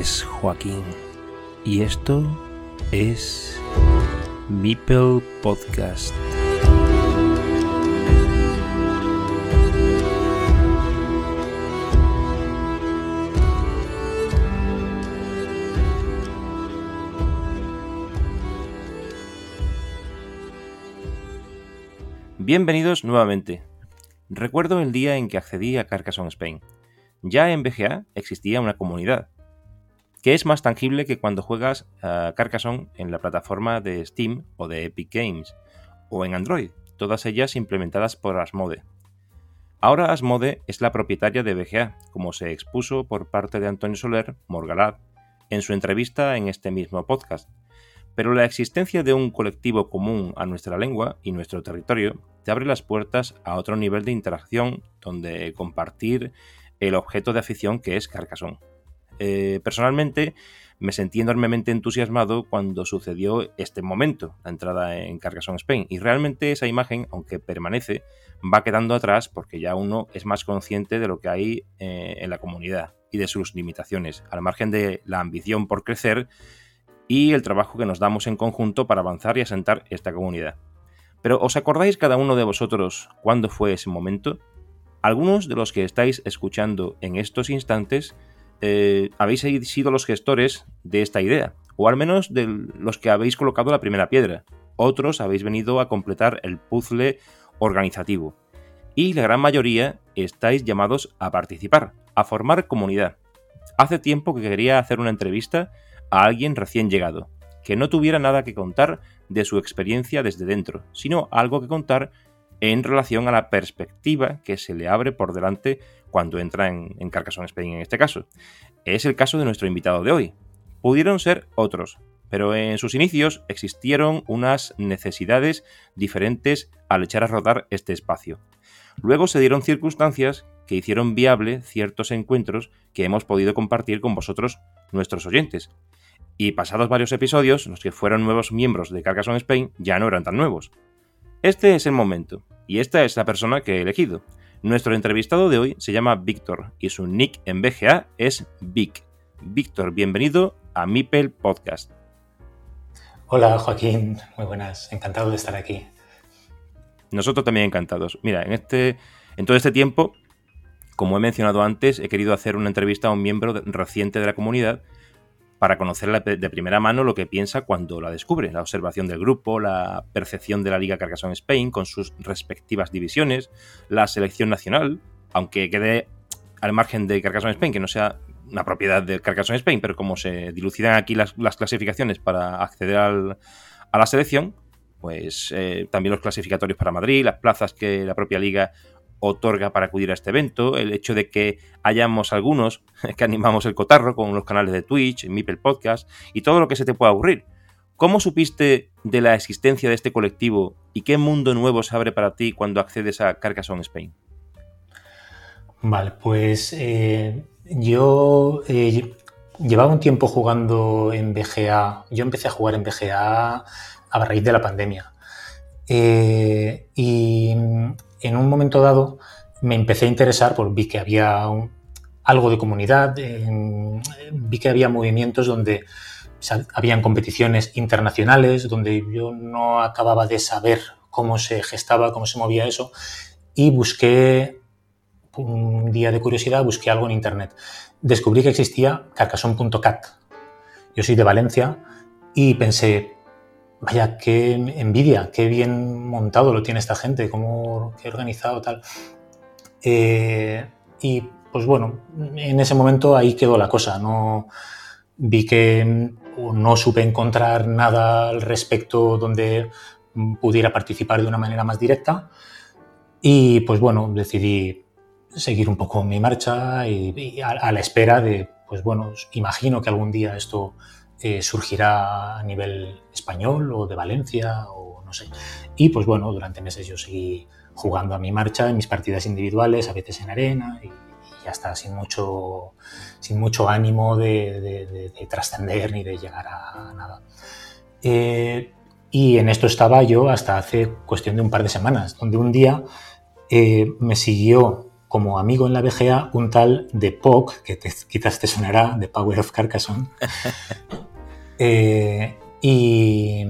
Es Joaquín y esto es Mipel Podcast. Bienvenidos nuevamente. Recuerdo el día en que accedí a Carcassonne Spain. Ya en BGA existía una comunidad, que es más tangible que cuando juegas a Carcassonne en la plataforma de Steam o de Epic Games, o en Android, todas ellas implementadas por Asmode. Ahora Asmode es la propietaria de BGA, como se expuso por parte de Antonio Soler Morgalad en su entrevista en este mismo podcast, pero la existencia de un colectivo común a nuestra lengua y nuestro territorio te abre las puertas a otro nivel de interacción donde compartir el objeto de afición que es Carcassonne. Eh, personalmente me sentí enormemente entusiasmado cuando sucedió este momento, la entrada en Carcassonne Spain, y realmente esa imagen, aunque permanece, va quedando atrás porque ya uno es más consciente de lo que hay eh, en la comunidad y de sus limitaciones, al margen de la ambición por crecer y el trabajo que nos damos en conjunto para avanzar y asentar esta comunidad. Pero ¿os acordáis cada uno de vosotros cuándo fue ese momento? Algunos de los que estáis escuchando en estos instantes eh, habéis sido los gestores de esta idea, o al menos de los que habéis colocado la primera piedra. Otros habéis venido a completar el puzzle organizativo. Y la gran mayoría estáis llamados a participar, a formar comunidad. Hace tiempo que quería hacer una entrevista a alguien recién llegado, que no tuviera nada que contar de su experiencia desde dentro, sino algo que contar en relación a la perspectiva que se le abre por delante cuando entra en, en Carcassonne Spain en este caso. Es el caso de nuestro invitado de hoy. Pudieron ser otros, pero en sus inicios existieron unas necesidades diferentes al echar a rodar este espacio. Luego se dieron circunstancias que hicieron viable ciertos encuentros que hemos podido compartir con vosotros, nuestros oyentes, y pasados varios episodios, los que fueron nuevos miembros de Carcassonne Spain ya no eran tan nuevos. Este es el momento, y esta es la persona que he elegido. Nuestro entrevistado de hoy se llama Víctor, y su nick en BGA es Vic. Víctor, bienvenido a Mipel Podcast. Hola Joaquín, muy buenas, encantado de estar aquí. Nosotros también encantados. Mira, en, este, en todo este tiempo, como he mencionado antes, he querido hacer una entrevista a un miembro reciente de la comunidad para conocer de primera mano lo que piensa cuando la descubre, la observación del grupo, la percepción de la Liga Carcassonne Spain con sus respectivas divisiones, la selección nacional, aunque quede al margen de Carcassonne Spain, que no sea una propiedad de Carcassonne Spain, pero como se dilucidan aquí las, clasificaciones para acceder a la selección, pues eh, también los clasificatorios para Madrid, las plazas que la propia liga otorga para acudir a este evento, el hecho de que hayamos algunos que animamos el cotarro con los canales de Twitch, Mipel Podcast y todo lo que se te pueda ocurrir. ¿Cómo supiste de la existencia de este colectivo y qué mundo nuevo se abre para ti cuando accedes a Carcassonne Spain? Vale, pues eh, yo eh, llevaba un tiempo jugando en BGA. Yo empecé a jugar en BGA a raíz de la pandemia. Eh, y en un momento dado me empecé a interesar, porque vi que había algo de comunidad, vi que había movimientos donde habían competiciones internacionales, donde yo no acababa de saber cómo se gestaba, cómo se movía eso, y busqué, un día de curiosidad, busqué algo en internet. Descubrí que existía carcassonne.cat. Yo soy de Valencia y pensé, vaya, qué envidia, qué bien montado lo tiene esta gente, cómo qué organizado tal. Eh, y pues bueno, en ese momento ahí quedó la cosa. No vi que no supe encontrar nada al respecto donde pudiera participar de una manera más directa. Y pues bueno, decidí seguir un poco mi marcha y, a, la espera de, pues bueno, imagino que algún día esto eh, surgirá a nivel español o de Valencia o no sé. Y pues bueno, durante meses yo seguí jugando a mi marcha en mis partidas individuales, a veces en arena y, ya está, sin mucho, sin mucho ánimo de, trascender ni de llegar a nada. Eh, y en esto estaba yo hasta hace cuestión de un par de semanas, donde un día eh, me siguió como amigo en la BGA un tal de POC, que quizás te sonará, de Power of Carcassonne. Eh, y,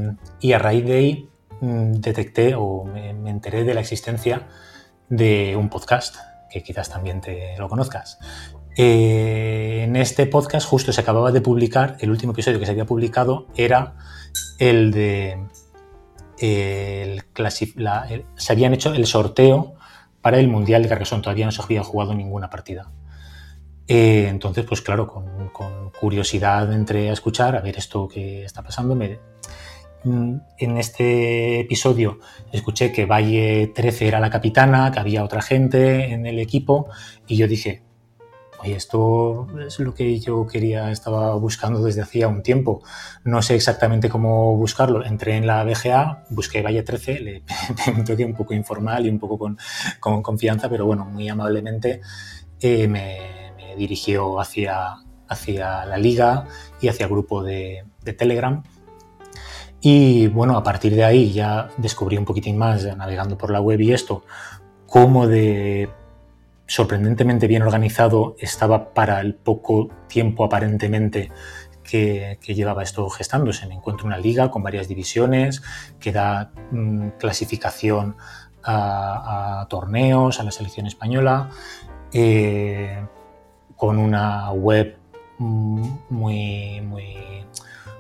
a raíz de ahí mm, detecté o me, enteré de la existencia de un podcast, que quizás también te lo conozcas. Eh, en este podcast justo se acababa de publicar, el último episodio que se había publicado era el de... El, se habían hecho el sorteo para el Mundial de Carcassonne. Todavía no se había jugado ninguna partida. Eh, entonces, pues claro, con, curiosidad entré a escuchar, a ver esto que está pasando. Mm, en este episodio escuché que Valle 13 era la capitana, que había otra gente en el equipo y yo dije, oye, esto es lo que yo quería, estaba buscando desde hacía un tiempo. No sé exactamente cómo buscarlo. Entré en la BGA, busqué Valle 13, le un toque un poco informal y un poco con, confianza, pero bueno, muy amablemente eh, me, dirigió hacia, hacia la liga y hacia el grupo de, de Telegram. Y bueno, a partir de ahí ya descubrí un poquitín más, navegando por la web y esto, cómo de sorprendentemente bien organizado estaba para el poco tiempo aparentemente que, llevaba esto gestándose. Me encuentro una liga con varias divisiones que da mm, clasificación a, torneos, a la selección española, eh, con una web mm, muy, muy,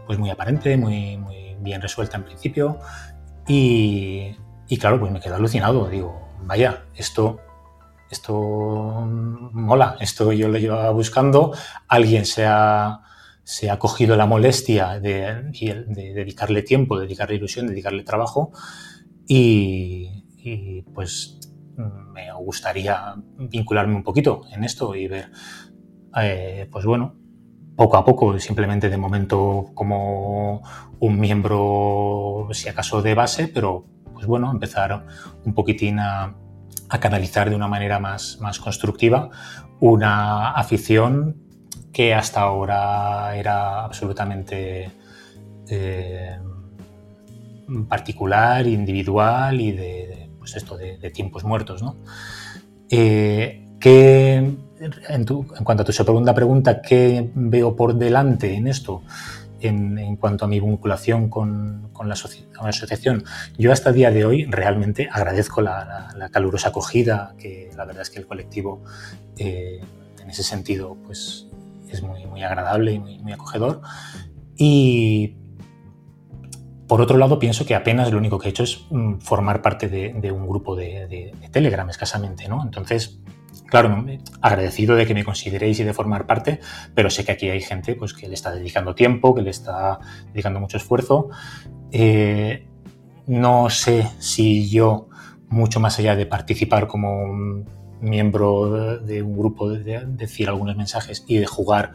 pues muy aparente, muy, muy bien resuelta en principio. Y, y claro, pues me quedo alucinado. Digo, vaya, esto esto mola, esto yo lo llevaba buscando, alguien se ha, se ha cogido la molestia de, dedicarle tiempo, dedicarle ilusión, dedicarle trabajo y, pues me gustaría vincularme un poquito en esto y ver, eh, pues bueno, poco a poco, simplemente de momento como un miembro, si acaso de base, pero pues bueno, empezar un poquitín a canalizar de una manera más, más constructiva una afición que hasta ahora era absolutamente eh, particular, individual y de, pues esto, de, tiempos muertos. ¿no? Eh, en, en, cuanto a tu segunda pregunta, ¿qué veo por delante en esto? en, cuanto a mi vinculación con, la, asociación. Yo hasta el día de hoy realmente agradezco la, calurosa acogida, que la verdad es que el colectivo eh, en ese sentido pues, es muy, muy agradable y muy, acogedor. Y por otro lado, pienso que apenas lo único que he hecho es mm, formar parte de, un grupo de, de, Telegram escasamente, ¿no? Entonces, claro, agradecido de que me consideréis y de formar parte, pero sé que aquí hay gente pues, que le está dedicando tiempo, que le está dedicando mucho esfuerzo. Eh, no sé si yo, mucho más allá de participar como miembro de un grupo, de, decir algunos mensajes y de jugar,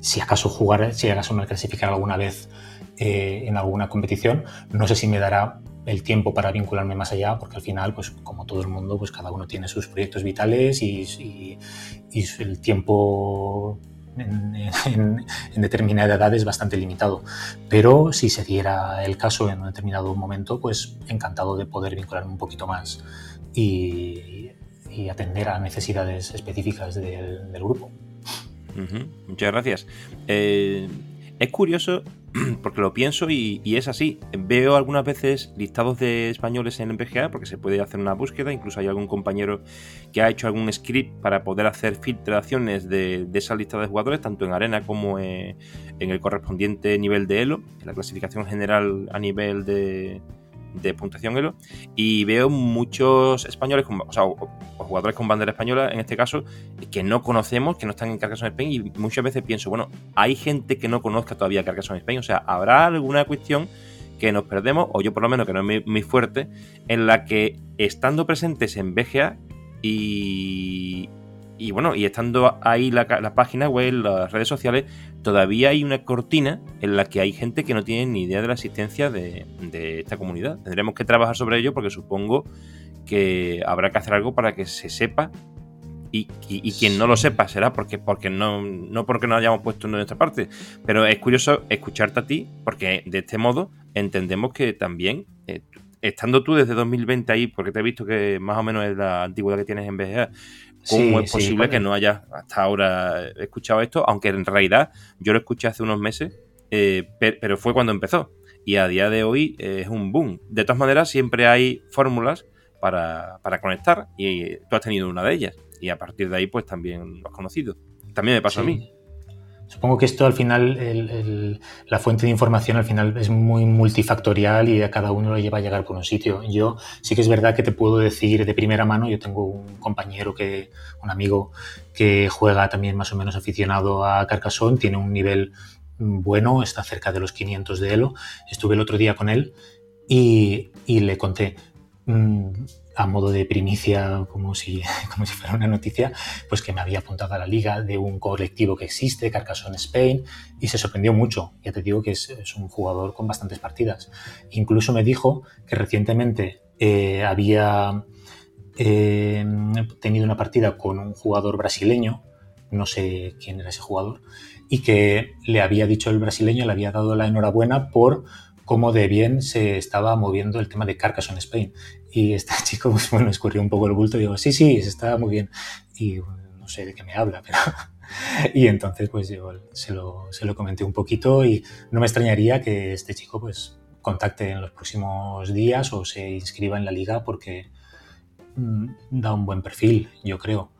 si acaso jugar, si acaso me clasificar alguna vez eh, en alguna competición, no sé si me dará el tiempo para vincularme más allá, porque al final, pues como todo el mundo, pues cada uno tiene sus proyectos vitales y, el tiempo en, determinada edad es bastante limitado. Pero si se diera el caso en un determinado momento, pues encantado de poder vincularme un poquito más y, atender a necesidades específicas del, grupo. Muchas gracias. Eh, es curioso porque lo pienso y, es así. Veo algunas veces listados de españoles en MPGA porque se puede hacer una búsqueda, incluso hay algún compañero que ha hecho algún script para poder hacer filtraciones de, esa lista de jugadores, tanto en arena como en el correspondiente nivel de Elo, en la clasificación general a nivel de, de puntuación Elo y veo muchos españoles, o sea, jugadores con bandera española en este caso, que no conocemos, que no están en Carcassonne Spain y muchas veces pienso, bueno, hay gente que no conozca todavía Carcassonne Spain, o sea, habrá alguna cuestión que nos perdemos, o yo por lo menos que no es muy, fuerte, en la que estando presentes en BGA y, y bueno, y estando ahí la, la, página web, las redes sociales, todavía hay una cortina en la que hay gente que no tiene ni idea de la existencia de, esta comunidad. Tendremos que trabajar sobre ello porque supongo que habrá que hacer algo para que se sepa y, quien no lo sepa será porque, porque no, no porque no hayamos puesto en nuestra parte. Pero es curioso escucharte a ti porque de este modo entendemos que también eh, estando tú desde 2020 ahí, porque te he visto que más o menos es la antigüedad que tienes en BGA, ¿cómo es posible que no hayas hasta ahora escuchado esto? Aunque en realidad yo lo escuché hace unos meses, eh, pero fue cuando empezó. Y a día de hoy es un boom. De todas maneras, siempre hay fórmulas para, conectar y tú has tenido una de ellas. Y a partir de ahí, pues también lo has conocido. También me pasó a mí. Supongo que esto al final, la fuente de información al final es muy multifactorial y a cada uno lo lleva a llegar por un sitio. Yo sí que es verdad que te puedo decir de primera mano, yo tengo un compañero, que, un amigo que juega también más o menos aficionado a Carcassonne, tiene un nivel bueno, está cerca de los 500 de Elo. Estuve el otro día con él y, le conté, mm, a modo de primicia, como si, fuera una noticia, pues que me había apuntado a la liga de un colectivo que existe, Carcassonne Spain, y se sorprendió mucho. Ya te digo que es, un jugador con bastantes partidas. Incluso me dijo que recientemente eh, había eh, tenido una partida con un jugador brasileño, no sé quién era ese jugador, y que le había dicho el brasileño, le había dado la enhorabuena por cómo de bien se estaba moviendo el tema de Carcassonne Spain. Y este chico, pues bueno, escurrió un poco el bulto y digo, sí, sí, estaba muy bien. Y no sé de qué me habla, pero... y entonces pues yo se lo, se lo comenté un poquito y no me extrañaría que este chico pues contacte en los próximos días o se inscriba en la liga porque mm, da un buen perfil, yo creo.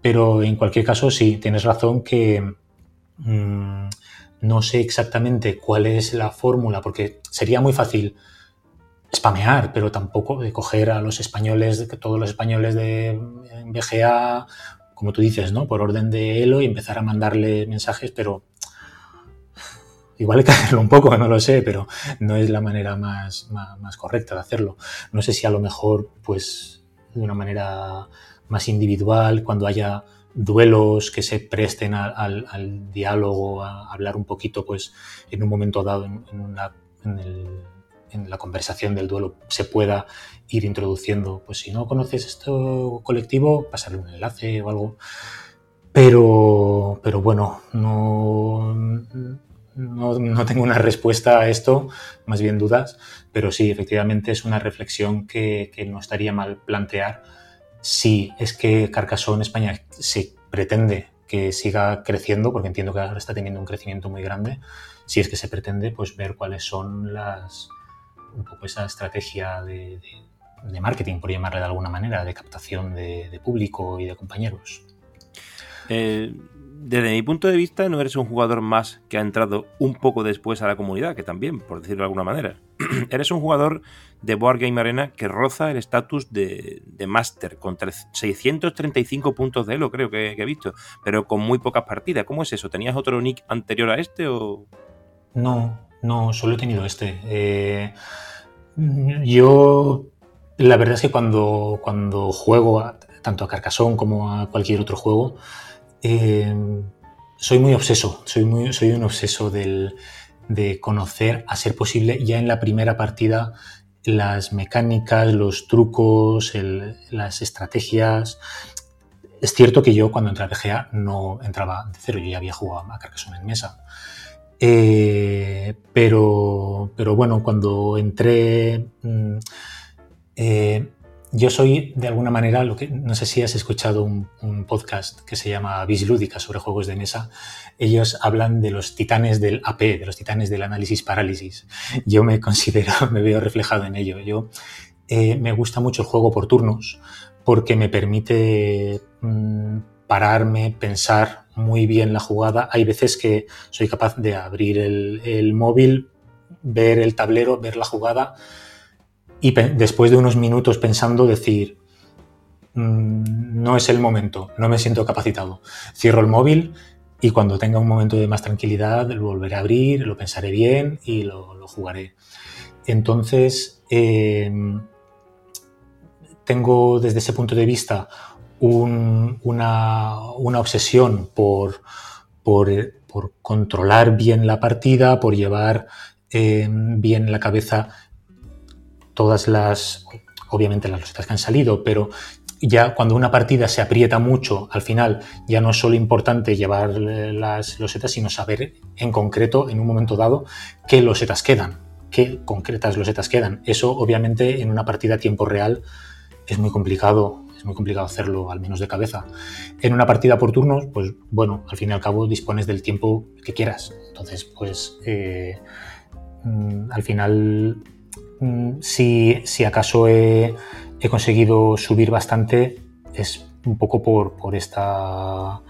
Pero en cualquier caso, sí, tienes razón que mm, no sé exactamente cuál es la fórmula, porque sería muy fácil spamear, pero tampoco de coger a los españoles, todos los españoles de BGA, como tú dices, ¿no? Por orden de Elo y empezar a mandarle mensajes, pero igual hay que hacerlo un poco, no lo sé, pero no es la manera más, correcta de hacerlo. No sé si a lo mejor, pues, de una manera más individual, cuando haya duelos que se presten al, diálogo, a hablar un poquito, pues en un momento dado en, la conversación del duelo se pueda ir introduciendo, pues si no conoces esto colectivo, pasarle un enlace o algo. Pero, pero bueno, no, no, tengo una respuesta a esto, más bien dudas, pero sí, efectivamente es una reflexión que, que no estaría mal plantear si es que Carcassonne España se pretende que siga creciendo, porque entiendo que ahora está teniendo un crecimiento muy grande, si es que se pretende, pues ver cuáles son las, un poco esa estrategia de, marketing, por llamarle de alguna manera, de captación de, público y de compañeros. Eh, desde mi punto de vista, no eres un jugador más que ha entrado un poco después a la comunidad, que también, por decirlo de alguna manera. eres un jugador de Board Game Arena que roza el estatus de, de Master, con 635 puntos de Elo, creo que, he visto, pero con muy pocas partidas. ¿Cómo es eso? ¿Tenías otro nick anterior a este o...? No, no, solo he tenido este. Eh, yo, la verdad es que cuando, cuando juego tanto a Carcassonne como a cualquier otro juego, Em, soy muy obseso, soy, muy, soy un obseso de conocer, a ser posible, ya en la primera partida, las mecánicas, los trucos, las estrategias. Es cierto que yo cuando entré a BGA no entraba de cero, yo ya había jugado a Carcassonne en mesa. Eh, pero, pero bueno, cuando entré, mm, eh, yo soy de alguna manera, lo que, no sé si has escuchado un, podcast que se llama Bislúdica sobre juegos de mesa. Ellos hablan de los titanes del AP, de los titanes del análisis parálisis. Yo me considero, me veo reflejado en ello. Yo eh, me gusta mucho el juego por turnos porque me permite mm, pararme, pensar muy bien la jugada. Hay veces que soy capaz de abrir el móvil, ver el tablero, ver la jugada y después de unos minutos pensando decir, mm, no es el momento, no me siento capacitado. Cierro el móvil y cuando tenga un momento de más tranquilidad lo volveré a abrir, lo pensaré bien y lo, jugaré. Entonces, em, tengo desde ese punto de vista una, obsesión por, por, controlar bien la partida, por llevar em, bien la cabeza todas las, obviamente las losetas que han salido, pero ya cuando una partida se aprieta mucho, al final ya no es solo importante llevar las losetas, sino saber en concreto, en un momento dado, qué losetas quedan. qué concretas losetas quedan. Eso, obviamente, en una partida a tiempo real es muy complicado, muy complicado hacerlo, al menos de cabeza. En una partida por turnos, pues bueno, al fin y al cabo dispones del tiempo que quieras. Entonces, pues eh, mm, al final, mm, si, acaso he, conseguido subir bastante, es un poco por, por esta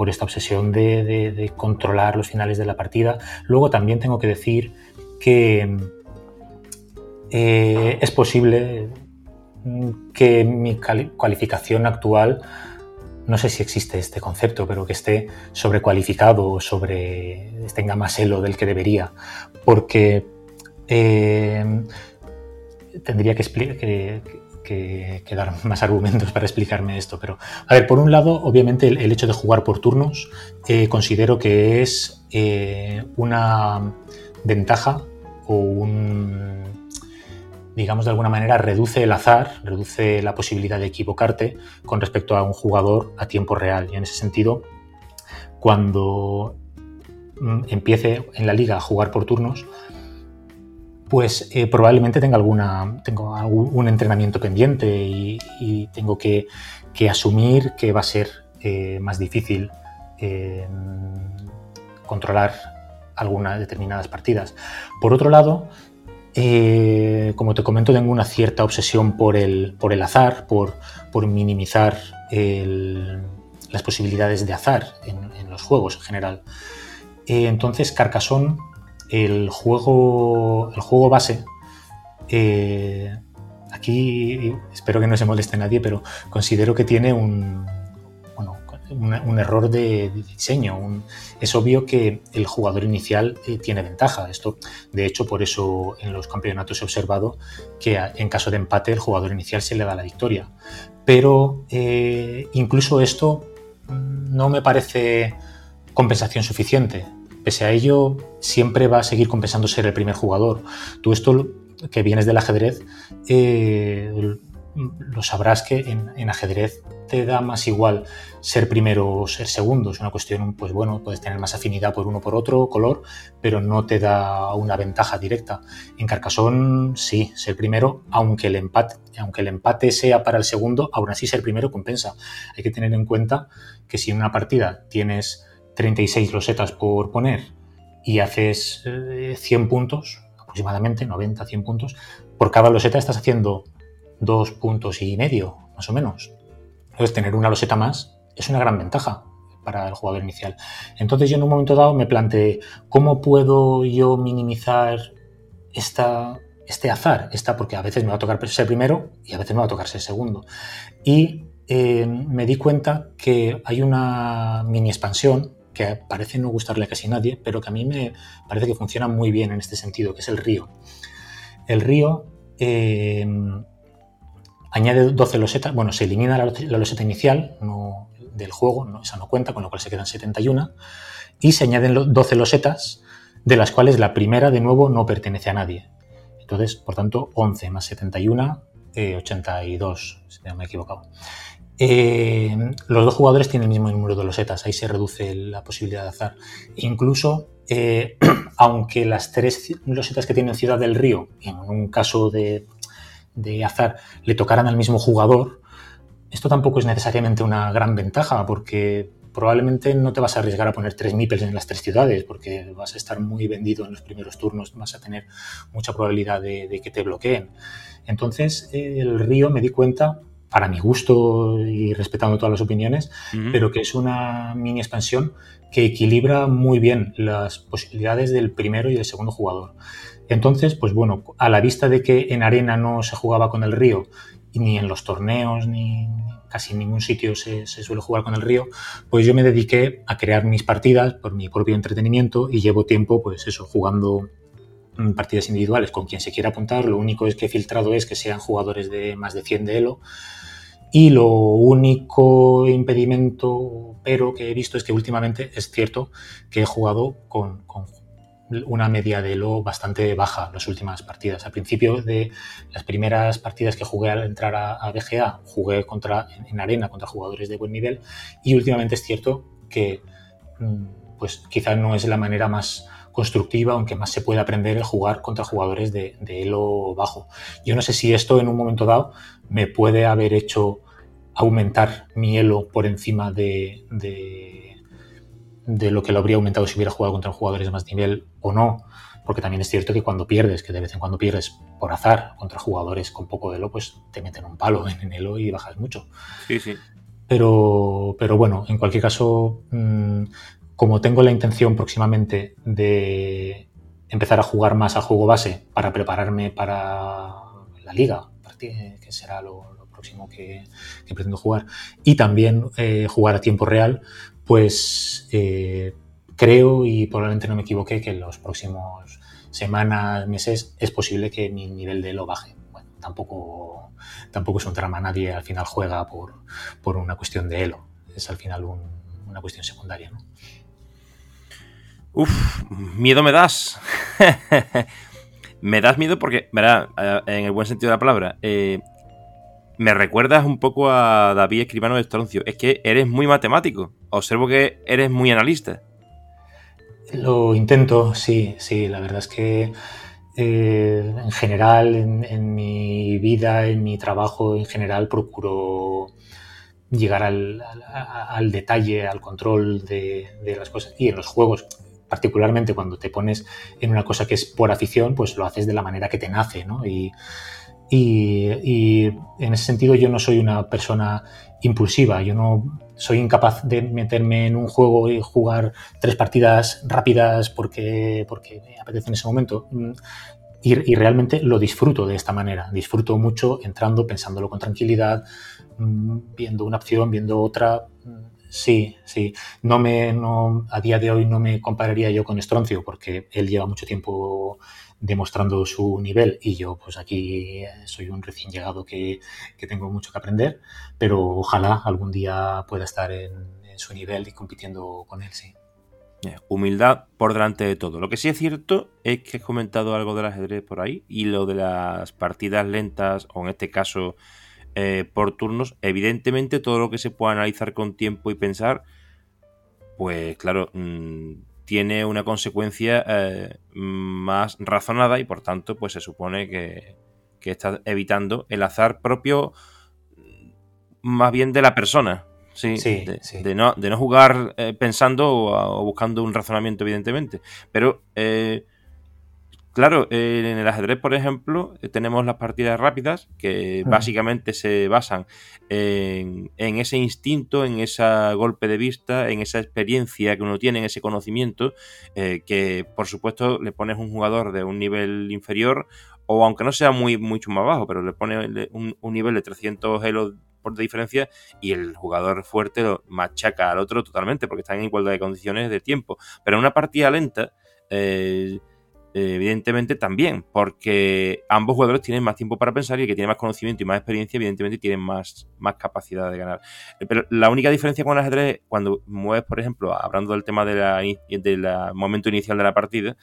por esta obsesión de, controlar los finales de la partida. Luego también tengo que decir que eh, es posible que mi cualificación actual, no sé si existe este concepto, pero que esté sobrecualificado o sobre, tenga más elo del que debería, porque eh, tendría que, dar más argumentos para explicarme esto. Pero, a ver, por un lado, obviamente el, hecho de jugar por turnos eh, considero que es eh, una ventaja o un digamos, de alguna manera reduce el azar, reduce la posibilidad de equivocarte con respecto a un jugador a tiempo real. Y en ese sentido, cuando mm, empiece en la liga a jugar por turnos, pues eh, probablemente tenga alguna, tengo algún entrenamiento pendiente y, tengo que, asumir que va a ser eh, más difícil eh, controlar algunas determinadas partidas. Por otro lado, eh, como te comento, tengo una cierta obsesión por el, por el azar, por, minimizar las posibilidades de azar en, los juegos en general. Eh, entonces, Carcassonne, el juego, el juego base, eh, aquí espero que no se moleste nadie, pero considero que tiene un, un error de, diseño. es obvio que el jugador inicial eh, tiene ventaja. Esto, de hecho, por eso en los campeonatos he observado que en caso de empate el jugador inicial se le da la victoria. Pero eh, incluso esto no me parece compensación suficiente. Pese a ello, siempre va a seguir compensando ser el primer jugador. Tú esto que vienes del ajedrez, eh, lo sabrás que en, ajedrez te da más igual ser primero o ser segundo. Es una cuestión, pues bueno, puedes tener más afinidad por uno por otro color, pero no te da una ventaja directa. En Carcassonne sí, ser primero, aunque el empate, aunque el empate sea para el segundo, aún así ser primero compensa. Hay que tener en cuenta que si en una partida tienes 36 losetas por poner y haces 100 eh, puntos, aproximadamente 90, 100 puntos, por cada loseta estás haciendo dos puntos y medio, más o menos. Entonces, tener una loseta más es una gran ventaja para el jugador inicial. Entonces, yo en un momento dado me planteé, ¿cómo puedo yo minimizar esta, este azar? Esta, porque a veces me va a tocar ser primero y a veces me va a tocar ser segundo. Y eh, me di cuenta que hay una mini expansión que parece no gustarle a casi nadie, pero que a mí me parece que funciona muy bien en este sentido, que es el río. El río eh, añade 12 losetas, bueno, se elimina la, loseta inicial del juego, esa no cuenta, con lo cual se quedan 71, y se añaden 12 losetas, de las cuales la primera, de nuevo, no pertenece a nadie. Entonces, por tanto, 11 más 71, 82, si no me he equivocado. Eh, los dos jugadores tienen el mismo número de losetas, ahí se reduce la posibilidad de azar. Incluso, eh, aunque las tres losetas que tienen Ciudad del Río, en un caso de de azar le tocaran al mismo jugador, esto tampoco es necesariamente una gran ventaja porque probablemente no te vas a arriesgar a poner tres mipels en las tres ciudades porque vas a estar muy vendido en los primeros turnos, vas a tener mucha probabilidad de, que te bloqueen. Entonces, el río me di cuenta, para mi gusto y respetando todas las opiniones, pero que es una mini expansión que equilibra muy bien las posibilidades del primero y del segundo jugador. Entonces, pues bueno, a la vista de que en arena no se jugaba con el río, ni en los torneos, ni casi en ningún sitio se, suele jugar con el río, pues yo me dediqué a crear mis partidas por mi propio entretenimiento y llevo tiempo, pues eso, jugando partidas individuales con quien se quiera apuntar. Lo único es que he filtrado es que sean jugadores de más de 100 de Elo. Y lo único impedimento, pero que he visto es que últimamente es cierto que he jugado con, con una media de elo bastante baja las últimas partidas. Al principio de las primeras partidas que jugué al entrar a, BGA, jugué contra, en, arena contra jugadores de buen nivel y últimamente es cierto que mm, pues quizás no es la manera más constructiva, aunque más se puede aprender el jugar contra jugadores de, elo bajo. Yo no sé si esto en un momento dado me puede haber hecho aumentar mi elo por encima de, de, lo que lo habría aumentado si hubiera jugado contra jugadores de más nivel o no. Porque también es cierto que cuando pierdes, que de vez en cuando pierdes por azar contra jugadores con poco elo, pues te meten un palo en elo y bajas mucho. Sí, sí. Pero, pero bueno, en cualquier caso, mm, como tengo la intención próximamente de empezar a jugar más a juego base para prepararme para la liga, que será lo, próximo que, pretendo jugar, y también eh, jugar a tiempo real, pues eh, creo y probablemente no me equivoque que en los próximos semanas, meses, es posible que mi nivel de lo baje. Bueno, tampoco, tampoco es un trama, nadie al final juega por, por una cuestión de elo, es al final una cuestión secundaria. ¿no? Uf, miedo me das. me das miedo porque, verá, eh, en el buen sentido de la palabra, eh, me recuerdas un poco a David Escribano de Estroncio. Es que eres muy matemático. Observo que eres muy analista. Lo intento, sí, sí. La verdad es que eh, en general, en, mi vida, en mi trabajo, en general, procuro llegar al, detalle, al control de, de, las cosas. Y en los juegos, particularmente cuando te pones en una cosa que es por afición, pues lo haces de la manera que te nace, ¿no? Y, y, en ese sentido yo no soy una persona impulsiva, yo no soy incapaz de meterme en un juego y jugar tres partidas rápidas porque, porque me apetece en ese momento. Mm, y, realmente lo disfruto de esta manera, disfruto mucho entrando, pensándolo con tranquilidad, mm, viendo una opción, viendo otra. Mm, sí, sí. No me, no, a día de hoy no me compararía yo con Estroncio porque él lleva mucho tiempo demostrando su nivel y yo pues aquí soy un recién llegado que, tengo mucho que aprender, pero ojalá algún día pueda estar en, su nivel y compitiendo con él, sí. Humildad por delante de todo. Lo que sí es cierto es que he comentado algo del ajedrez por ahí y lo de las partidas lentas o en este caso eh, por turnos, evidentemente todo lo que se pueda analizar con tiempo y pensar, pues claro, mm, tiene una consecuencia eh, más razonada y por tanto pues se supone que, que está evitando el azar propio más bien de la persona. Sí, de, no, de, no, jugar eh, pensando o, buscando un razonamiento, evidentemente. Pero eh, Claro, en el ajedrez, por ejemplo, eh, tenemos las partidas rápidas que básicamente se basan en, ese instinto, en ese golpe de vista, en esa experiencia que uno tiene, en ese conocimiento, eh, que por supuesto le pones un jugador de un nivel inferior o aunque no sea muy mucho más bajo, pero le pone un, nivel de 300 elos por diferencia y el jugador fuerte lo machaca al otro totalmente porque está en igualdad de condiciones de tiempo. Pero en una partida lenta... Eh, evidentemente también, porque ambos jugadores tienen más tiempo para pensar y el que tiene más conocimiento y más experiencia, evidentemente tienen más, más capacidad de ganar. Eh, pero la única diferencia con el ajedrez, cuando mueves, por ejemplo, hablando del tema del de momento inicial de la partida,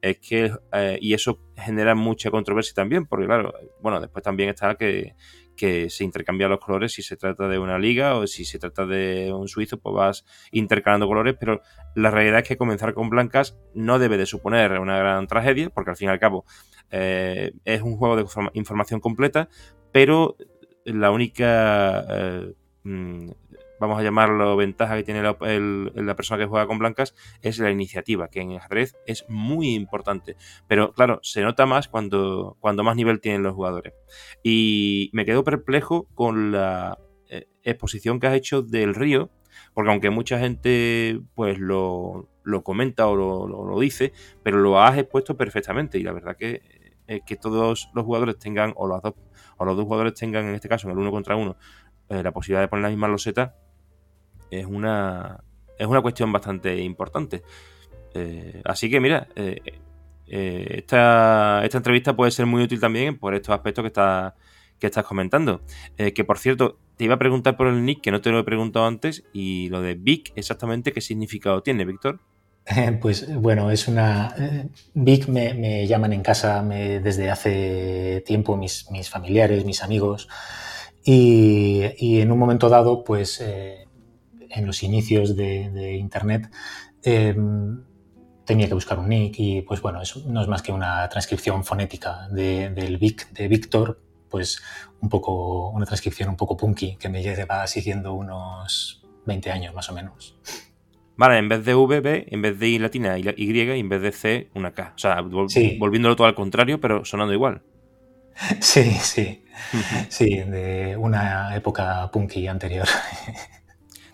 es que, eh, y eso genera mucha controversia también, porque claro, bueno, después también está que que se intercambian los colores si se trata de una liga o si se trata de un suizo, pues vas intercalando colores, pero la realidad es que comenzar con blancas no debe de suponer una gran tragedia, porque al fin y al cabo eh, es un juego de información completa, pero la única eh, mm, vamos a llamarlo ventaja que tiene la, persona que juega con blancas, es la iniciativa, que en ajedrez es muy importante. Pero claro, se nota más cuando, cuando más nivel tienen los jugadores. Y me quedo perplejo con la eh, exposición que has hecho del río, porque aunque mucha gente pues lo, comenta o lo, dice, pero lo has expuesto perfectamente y la verdad que, eh, que todos los jugadores tengan, o los dos, o los dos jugadores tengan en este caso, en el uno contra uno, eh, la posibilidad de poner la misma loseta, es una, es una cuestión bastante importante. Eh, así que mira, eh, eh, esta, esta, entrevista puede ser muy útil también por estos aspectos que, está, que estás comentando. que por cierto, te iba a preguntar por el nick, que no te lo he preguntado antes, y lo de Vic, exactamente qué significado tiene, Víctor. Pues bueno, es una... Vic me, llaman en casa desde hace tiempo mis, mis familiares, mis amigos, y, en un momento dado, pues en los inicios de, Internet, em, tenía que buscar un nick y pues bueno, eso no es más que una transcripción fonética del Vic, de Víctor, pues un poco, una transcripción un poco punky que me lleva siguiendo unos 20 años más o menos. Vale, en vez de V, B, en vez de I latina, Y, y en vez de C, una K. O sea, volviéndolo todo al contrario, pero sonando igual. Sí, sí. sí, de una época punky anterior.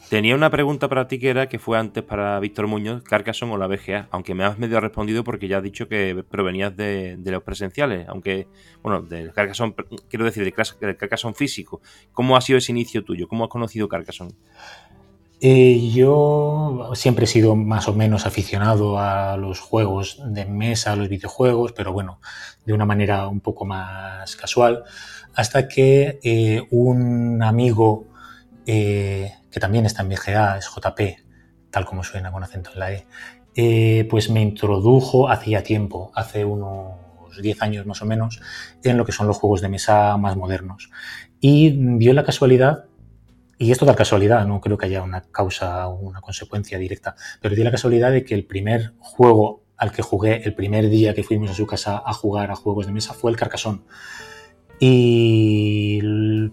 Tenía una pregunta para ti que era que fue antes para Víctor Muñoz, Carcassonne o la BGA, aunque me has medio respondido porque ya has dicho que provenías de, los presenciales, aunque, bueno, del Carcassonne, quiero decir, del, Carcassonne físico. ¿Cómo ha sido ese inicio tuyo? ¿Cómo has conocido Carcassonne? Eh, yo siempre he sido más o menos aficionado a los juegos de mesa, a los videojuegos, pero bueno, de una manera un poco más casual, hasta que eh, un amigo eh, que también está en BGA, es JP, tal como suena con acento en la E, eh, pues me introdujo hacía tiempo, hace unos 10 años más o menos, en lo que son los juegos de mesa más modernos. Y vio la casualidad, y esto da casualidad, no creo que haya una causa o una consecuencia directa, pero dio la casualidad de que el primer juego al que jugué el primer día que fuimos a su casa a jugar a juegos de mesa fue el Carcassonne. Y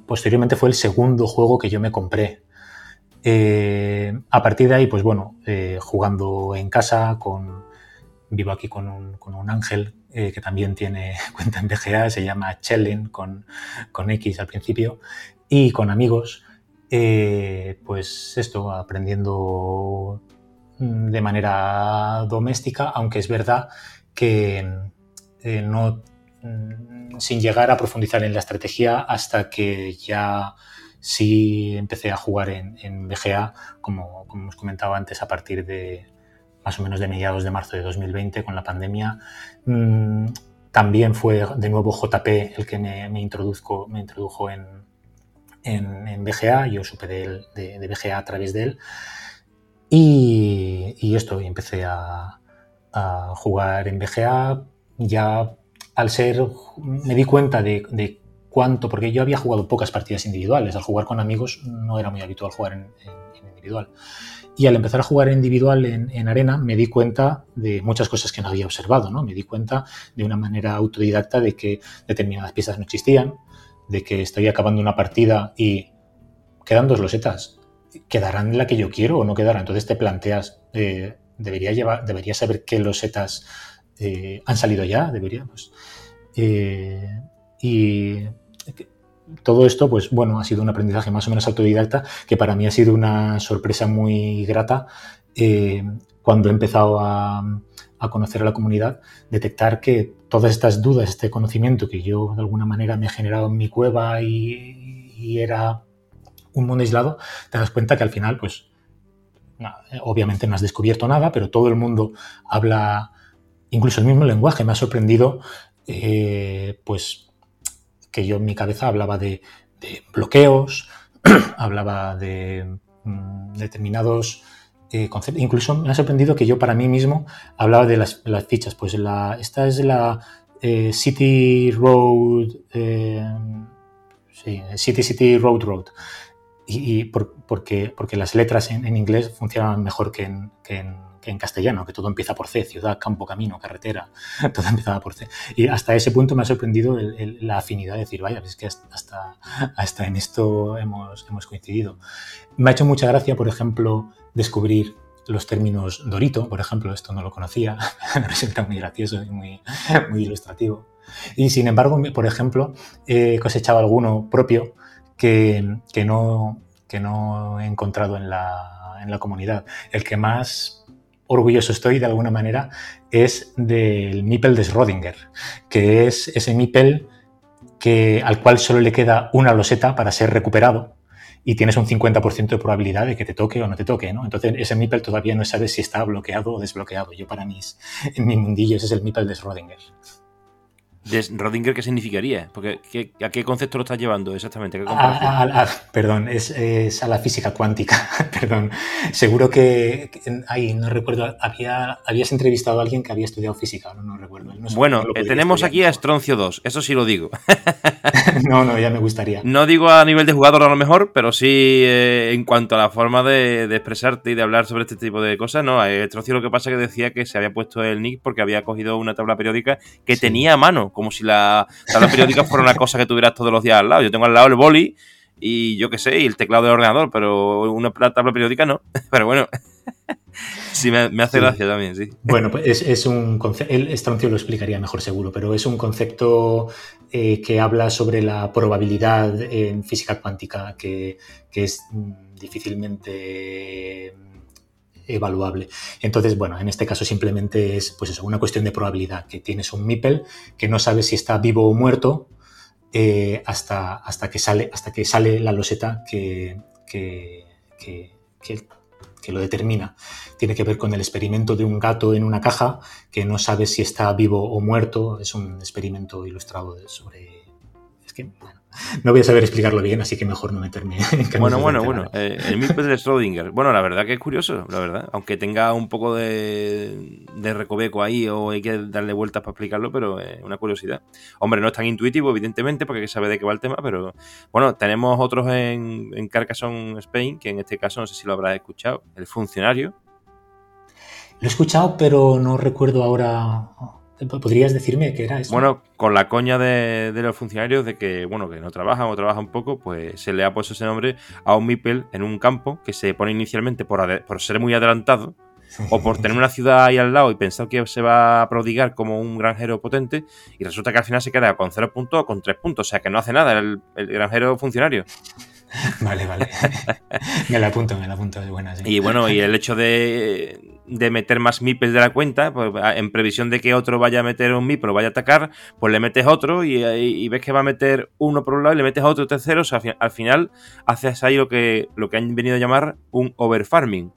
posteriormente fue el segundo juego que yo me compré eh, a partir de ahí, pues bueno, eh, jugando en casa, con, vivo aquí con un, ángel eh, que también tiene cuenta en BGA, se llama Chellen con, con X al principio, y con amigos, pues esto, aprendiendo de manera doméstica, aunque es verdad que no sin llegar a profundizar en la estrategia hasta que ya sí empecé a jugar en, BGA, como, como hemos comentado antes, a partir de más o menos de mediados de marzo de 2020 con la pandemia. Mm, también fue de nuevo JP el que me, introduzco, me introdujo en, en, BGA, yo supe de, de, BGA a través de él. Y, esto, y empecé a, a, jugar en BGA. Ya al ser, me di cuenta de, de cuánto, porque yo había jugado pocas partidas individuales, al jugar con amigos no era muy habitual jugar en, individual. Y al empezar a jugar individual en, arena me di cuenta de muchas cosas que no había observado, ¿no? Me di cuenta de una manera autodidacta de que determinadas piezas no existían, de que estoy acabando una partida y quedan dos losetas. ¿Quedarán la que yo quiero o no quedarán? Entonces te planteas, eh, debería, llevar, debería saber qué losetas eh, han salido ya, debería, pues, eh, y todo esto, pues bueno, ha sido un aprendizaje más o menos autodidacta que para mí ha sido una sorpresa muy grata eh, cuando he empezado a, conocer a la comunidad, detectar que todas estas dudas, este conocimiento que yo de alguna manera me he generado en mi cueva y, era un mundo aislado, te das cuenta que al final, pues obviamente no has descubierto nada, pero todo el mundo habla incluso el mismo lenguaje. Me ha sorprendido, eh, pues que yo en mi cabeza hablaba de, bloqueos, hablaba de mm, determinados eh, conceptos. Incluso me ha sorprendido que yo para mí mismo hablaba de las, fichas. Pues la, esta es la eh, City Road, eh, sí, City City Road Road. Y, porque, porque las letras en, inglés funcionan mejor que en en castellano, que todo empieza por C, ciudad, campo, camino, carretera, todo empezaba por C. Y hasta ese punto me ha sorprendido la afinidad de decir, vaya, es que hasta, hasta en esto hemos, hemos coincidido. Me ha hecho mucha gracia, por ejemplo, descubrir los términos Dorito, por ejemplo, esto no lo conocía, me resulta muy gracioso y muy, muy ilustrativo. Y sin embargo, por ejemplo, he cosechado alguno propio que, que, no, que no he encontrado en la, en la comunidad. El que más orgulloso estoy de alguna manera es del Mipel de Schrödinger, que es ese Mipel que, al cual solo le queda una loseta para ser recuperado y tienes un 50% de probabilidad de que te toque o no te toque, ¿no? Entonces ese Mipel todavía no sabes si está bloqueado o desbloqueado. Yo para mí, en mi mundillo, ese es el Mipel de Schrödinger. ¿De Rodinger qué significaría? Porque ¿a qué concepto lo estás llevando exactamente? perdón, es, a la física cuántica. perdón. Seguro que, ahí no recuerdo, había, habías entrevistado a alguien que había estudiado física, no, no recuerdo. bueno, eh, tenemos aquí a Stroncio 2, eso sí lo digo. no, no, ya me gustaría. No digo a nivel de jugador a lo mejor, pero sí eh, en cuanto a la forma de, expresarte y de hablar sobre este tipo de cosas, no. Stroncio lo que pasa es que decía que se había puesto el nick porque había cogido una tabla periódica que tenía a mano como si la tabla periódica fuera una cosa que tuvieras todos los días al lado. Yo tengo al lado el boli y yo qué sé, y el teclado del ordenador, pero una tabla periódica no. Pero bueno, sí me, hace gracia también, sí. Bueno, pues es, un concepto, el Estroncio lo explicaría mejor seguro, pero es un concepto eh, que habla sobre la probabilidad en física cuántica que, que es mm, difícilmente evaluable. Entonces, bueno, en este caso simplemente es pues una cuestión de probabilidad, que tienes un MIPEL que no sabes si está vivo o muerto eh, hasta, hasta, que sale, hasta que sale la loseta que, que, que, que, lo determina. Tiene que ver con el experimento de un gato en una caja que no sabe si está vivo o muerto. Es un experimento ilustrado sobre... Es que, bueno, no voy a saber explicarlo bien, así que mejor no meterme en Bueno, bueno, bueno. Eh, el MIP de Schrödinger. Bueno, la verdad que es curioso, la verdad. Aunque tenga un poco de, de recoveco ahí o hay que darle vueltas para explicarlo, pero es una curiosidad. Hombre, no es tan intuitivo, evidentemente, porque hay que saber de qué va el tema, pero bueno, tenemos otros en, en Carcassonne Spain, que en este caso no sé si lo habrás escuchado. El funcionario. Lo he escuchado, pero no recuerdo ahora ¿Podrías decirme qué era eso? Bueno, con la coña de, los funcionarios de que, bueno, que no trabajan o trabajan poco, pues se le ha puesto ese nombre a un Mipel en un campo que se pone inicialmente por, por ser muy adelantado o por tener una ciudad ahí al lado y pensar que se va a prodigar como un granjero potente y resulta que al final se queda con cero puntos o con tres puntos, o sea que no hace nada el, el granjero funcionario. Vale, vale. me la apunto, me la apunto, es buena. Y bueno, y el hecho de, meter más MIPES de la cuenta, pues, en previsión de que otro vaya a meter un MIP o vaya a atacar, pues le metes otro y, ves que va a meter uno por un lado y le metes otro tercero. O sea, al final haces ahí lo que, lo que han venido a llamar un overfarming.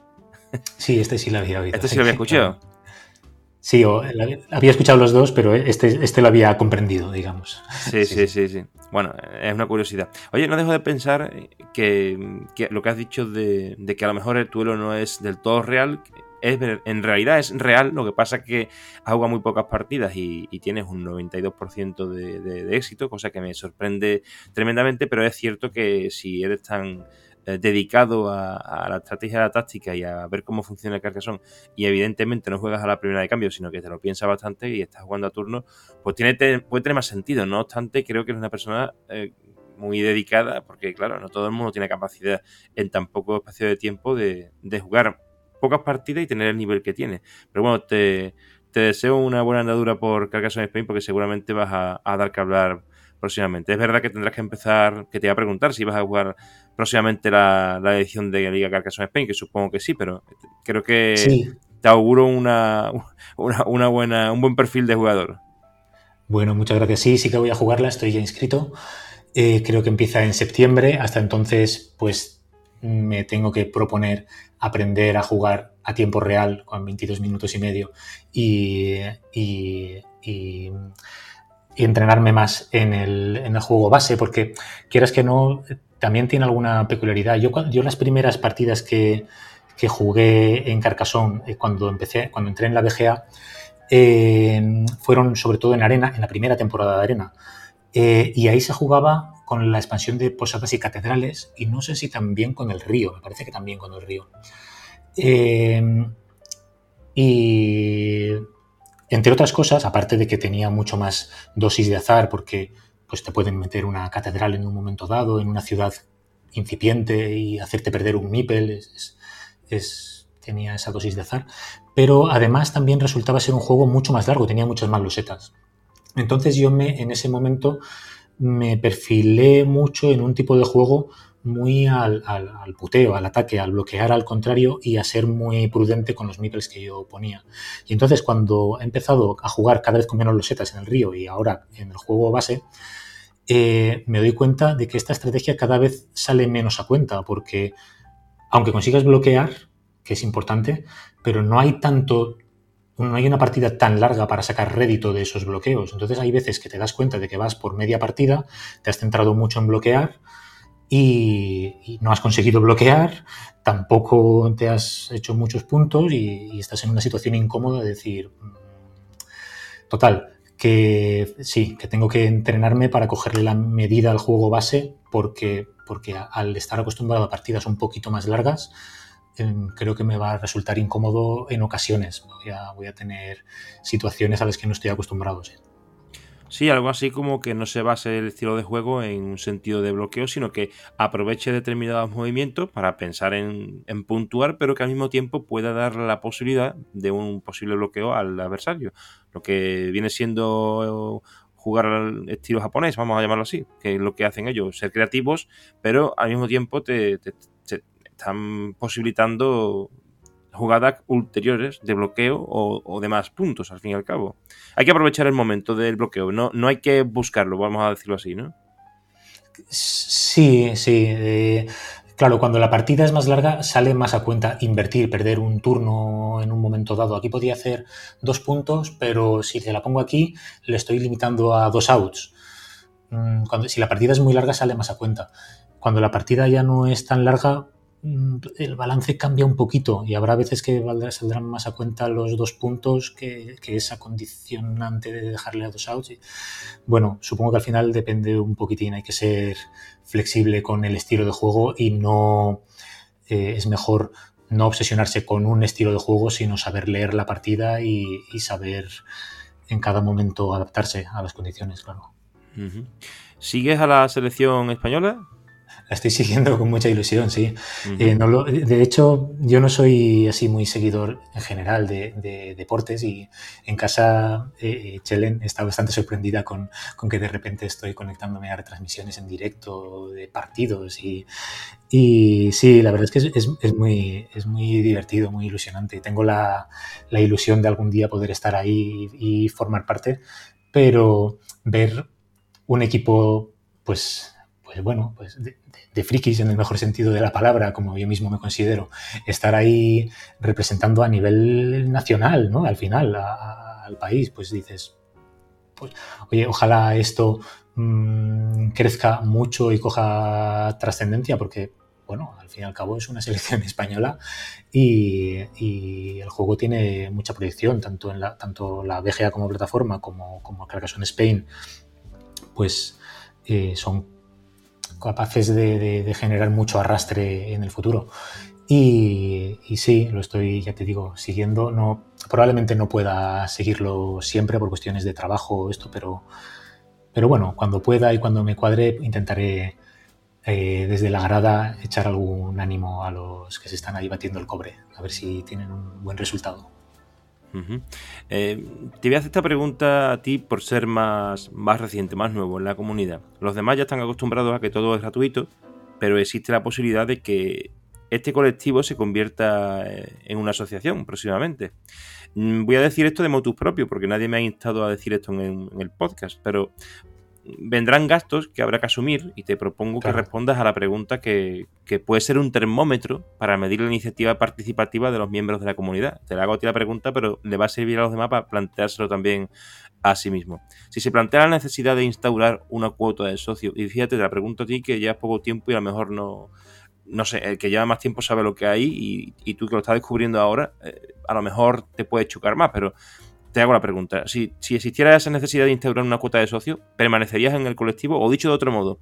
Sí, este sí lo había oído. Este sí lo había escuchado. Sí, había escuchado los dos, pero este, este lo había comprendido, digamos. Sí, sí, sí, sí, Bueno, es una curiosidad. Oye, no dejo de pensar que, lo que has dicho de, que a lo mejor el duelo no es del todo real, es, en realidad es real, lo que pasa es que has jugado muy pocas partidas y, tienes un 92% de, de, éxito, cosa que me sorprende tremendamente, pero es cierto que si eres tan eh, dedicado a, la estrategia de la táctica y a ver cómo funciona el Carcassonne y evidentemente no juegas a la primera de cambio, sino que te lo piensas bastante y estás jugando a turno, pues tiene, puede tener más sentido. No obstante, creo que es una persona eh, muy dedicada, porque claro, no todo el mundo tiene capacidad en tan poco espacio de tiempo de, jugar pocas partidas y tener el nivel que tiene. Pero bueno, te, deseo una buena andadura por Carcassonne Spain porque seguramente vas a, a dar que hablar próximamente. Es verdad que tendrás que empezar, que te iba a preguntar si vas a jugar próximamente la, edición de Liga Carcassonne Spain, que supongo que sí, pero creo que te auguro una, una, buena, un buen perfil de jugador. Bueno, muchas gracias. Sí, sí que voy a jugarla, estoy ya inscrito. Eh, creo que empieza en septiembre. Hasta entonces, pues me tengo que proponer aprender a jugar a tiempo real con 22 minutos y medio y, y y entrenarme más en el, juego base, porque quieras que no, también tiene alguna peculiaridad. Yo, yo las primeras partidas que, jugué en Carcassonne, eh, cuando empecé, cuando entré en la BGA, eh, fueron sobre todo en arena, en la primera temporada de arena. Eh, y ahí se jugaba con la expansión de posadas y catedrales, y no sé si también con el río, me parece que también con el río. y entre otras cosas, aparte de que tenía mucho más dosis de azar, porque pues, te pueden meter una catedral en un momento dado, en una ciudad incipiente y hacerte perder un MIPEL, es, tenía esa dosis de azar. Pero además también resultaba ser un juego mucho más largo, tenía muchas más losetas. Entonces yo me, en ese momento me perfilé mucho en un tipo de juego muy al, puteo, al ataque, al bloquear al contrario y a ser muy prudente con los meeples que yo ponía. Y entonces cuando he empezado a jugar cada vez con menos losetas en el río y ahora en el juego base, eh, me doy cuenta de que esta estrategia cada vez sale menos a cuenta, porque aunque consigas bloquear, que es importante, pero no hay tanto no hay una partida tan larga para sacar rédito de esos bloqueos. Entonces hay veces que te das cuenta de que vas por media partida, te has centrado mucho en bloquear y, no has conseguido bloquear, tampoco te has hecho muchos puntos y, estás en una situación incómoda de decir, mm, total, que sí, que tengo que entrenarme para cogerle la medida al juego base porque, porque al estar acostumbrado a partidas un poquito más largas, em, creo que me va a resultar incómodo en ocasiones. Voy a, tener situaciones a las que no estoy acostumbrado. Algo así como que no se base el estilo de juego en un sentido de bloqueo, sino que aproveche determinados movimientos para pensar en, puntuar, pero que al mismo tiempo pueda dar la posibilidad de un posible bloqueo al adversario. Lo que viene siendo jugar al estilo japonés, vamos a llamarlo así, que es lo que hacen ellos, ser creativos, pero al mismo tiempo te están posibilitando jugadas ulteriores de bloqueo o, de más puntos, al fin y al cabo. Hay que aprovechar el momento del bloqueo, no, no hay que buscarlo, vamos a decirlo así, ¿no? Sí, sí. Eh, claro, cuando la partida es más larga, sale más a cuenta invertir, perder un turno en un momento dado. Aquí podría hacer dos puntos, pero si te la pongo aquí, le estoy limitando a dos outs. Mm, cuando, si la partida es muy larga, sale más a cuenta. Cuando la partida ya no es tan larga, el balance cambia un poquito y habrá veces que saldrán más a cuenta los dos puntos que, esa condicionante de dejarle a dos outs. bueno, supongo que al final depende un poquitín, hay que ser flexible con el estilo de juego y no eh, es mejor no obsesionarse con un estilo de juego, sino saber leer la partida y, saber en cada momento adaptarse a las condiciones, claro. ¿Sigues a la selección española? La estoy siguiendo con mucha ilusión, sí. Eh, de hecho, yo no soy así muy seguidor en general de, deportes y en casa eh, Chelen está bastante sorprendida con, que de repente estoy conectándome a retransmisiones en directo de partidos y, y sí, la verdad es que es, muy, es muy divertido, muy ilusionante. Tengo la, ilusión de algún día poder estar ahí y, formar parte, pero ver un equipo pues pues bueno, pues de, frikis en el mejor sentido de la palabra, como yo mismo me considero, estar ahí representando a nivel nacional, ¿no? Al final, al país, pues dices, pues, oye, ojalá esto mm, crezca mucho y coja trascendencia, porque, bueno, al fin y al cabo es una selección española y, el juego tiene mucha proyección, tanto en la, tanto la BGA como plataforma como, como Carcassonne Spain, pues eh, son capaces de, generar mucho arrastre en el futuro. Y, sí, lo estoy, ya te digo, siguiendo. No, probablemente no pueda seguirlo siempre por cuestiones de trabajo esto, pero, pero bueno, cuando pueda y cuando me cuadre intentaré eh, desde la grada echar algún ánimo a los que se están ahí batiendo el cobre, a ver si tienen un buen resultado. Eh, te voy a hacer esta pregunta a ti por ser más, más reciente, más nuevo en la comunidad. Los demás ya están acostumbrados a que todo es gratuito, pero existe la posibilidad de que este colectivo se convierta eh, en una asociación próximamente. Mm, voy a decir esto de motus propio, porque nadie me ha instado a decir esto en el podcast, pero vendrán gastos que habrá que asumir y te propongo que respondas a la pregunta que, puede ser un termómetro para medir la iniciativa participativa de los miembros de la comunidad. Te la hago a ti la pregunta, pero le va a servir a los demás para planteárselo también a sí mismo. Si se plantea la necesidad de instaurar una cuota de socio, y fíjate, te la pregunto a ti que llevas poco tiempo y a lo mejor no, no sé, el que lleva más tiempo sabe lo que hay y, tú que lo estás descubriendo ahora, eh, a lo mejor te puede chocar más, pero te hago la pregunta. Si, existiera esa necesidad de instaurar una cuota de socio, ¿permanecerías en el colectivo? O dicho de otro modo,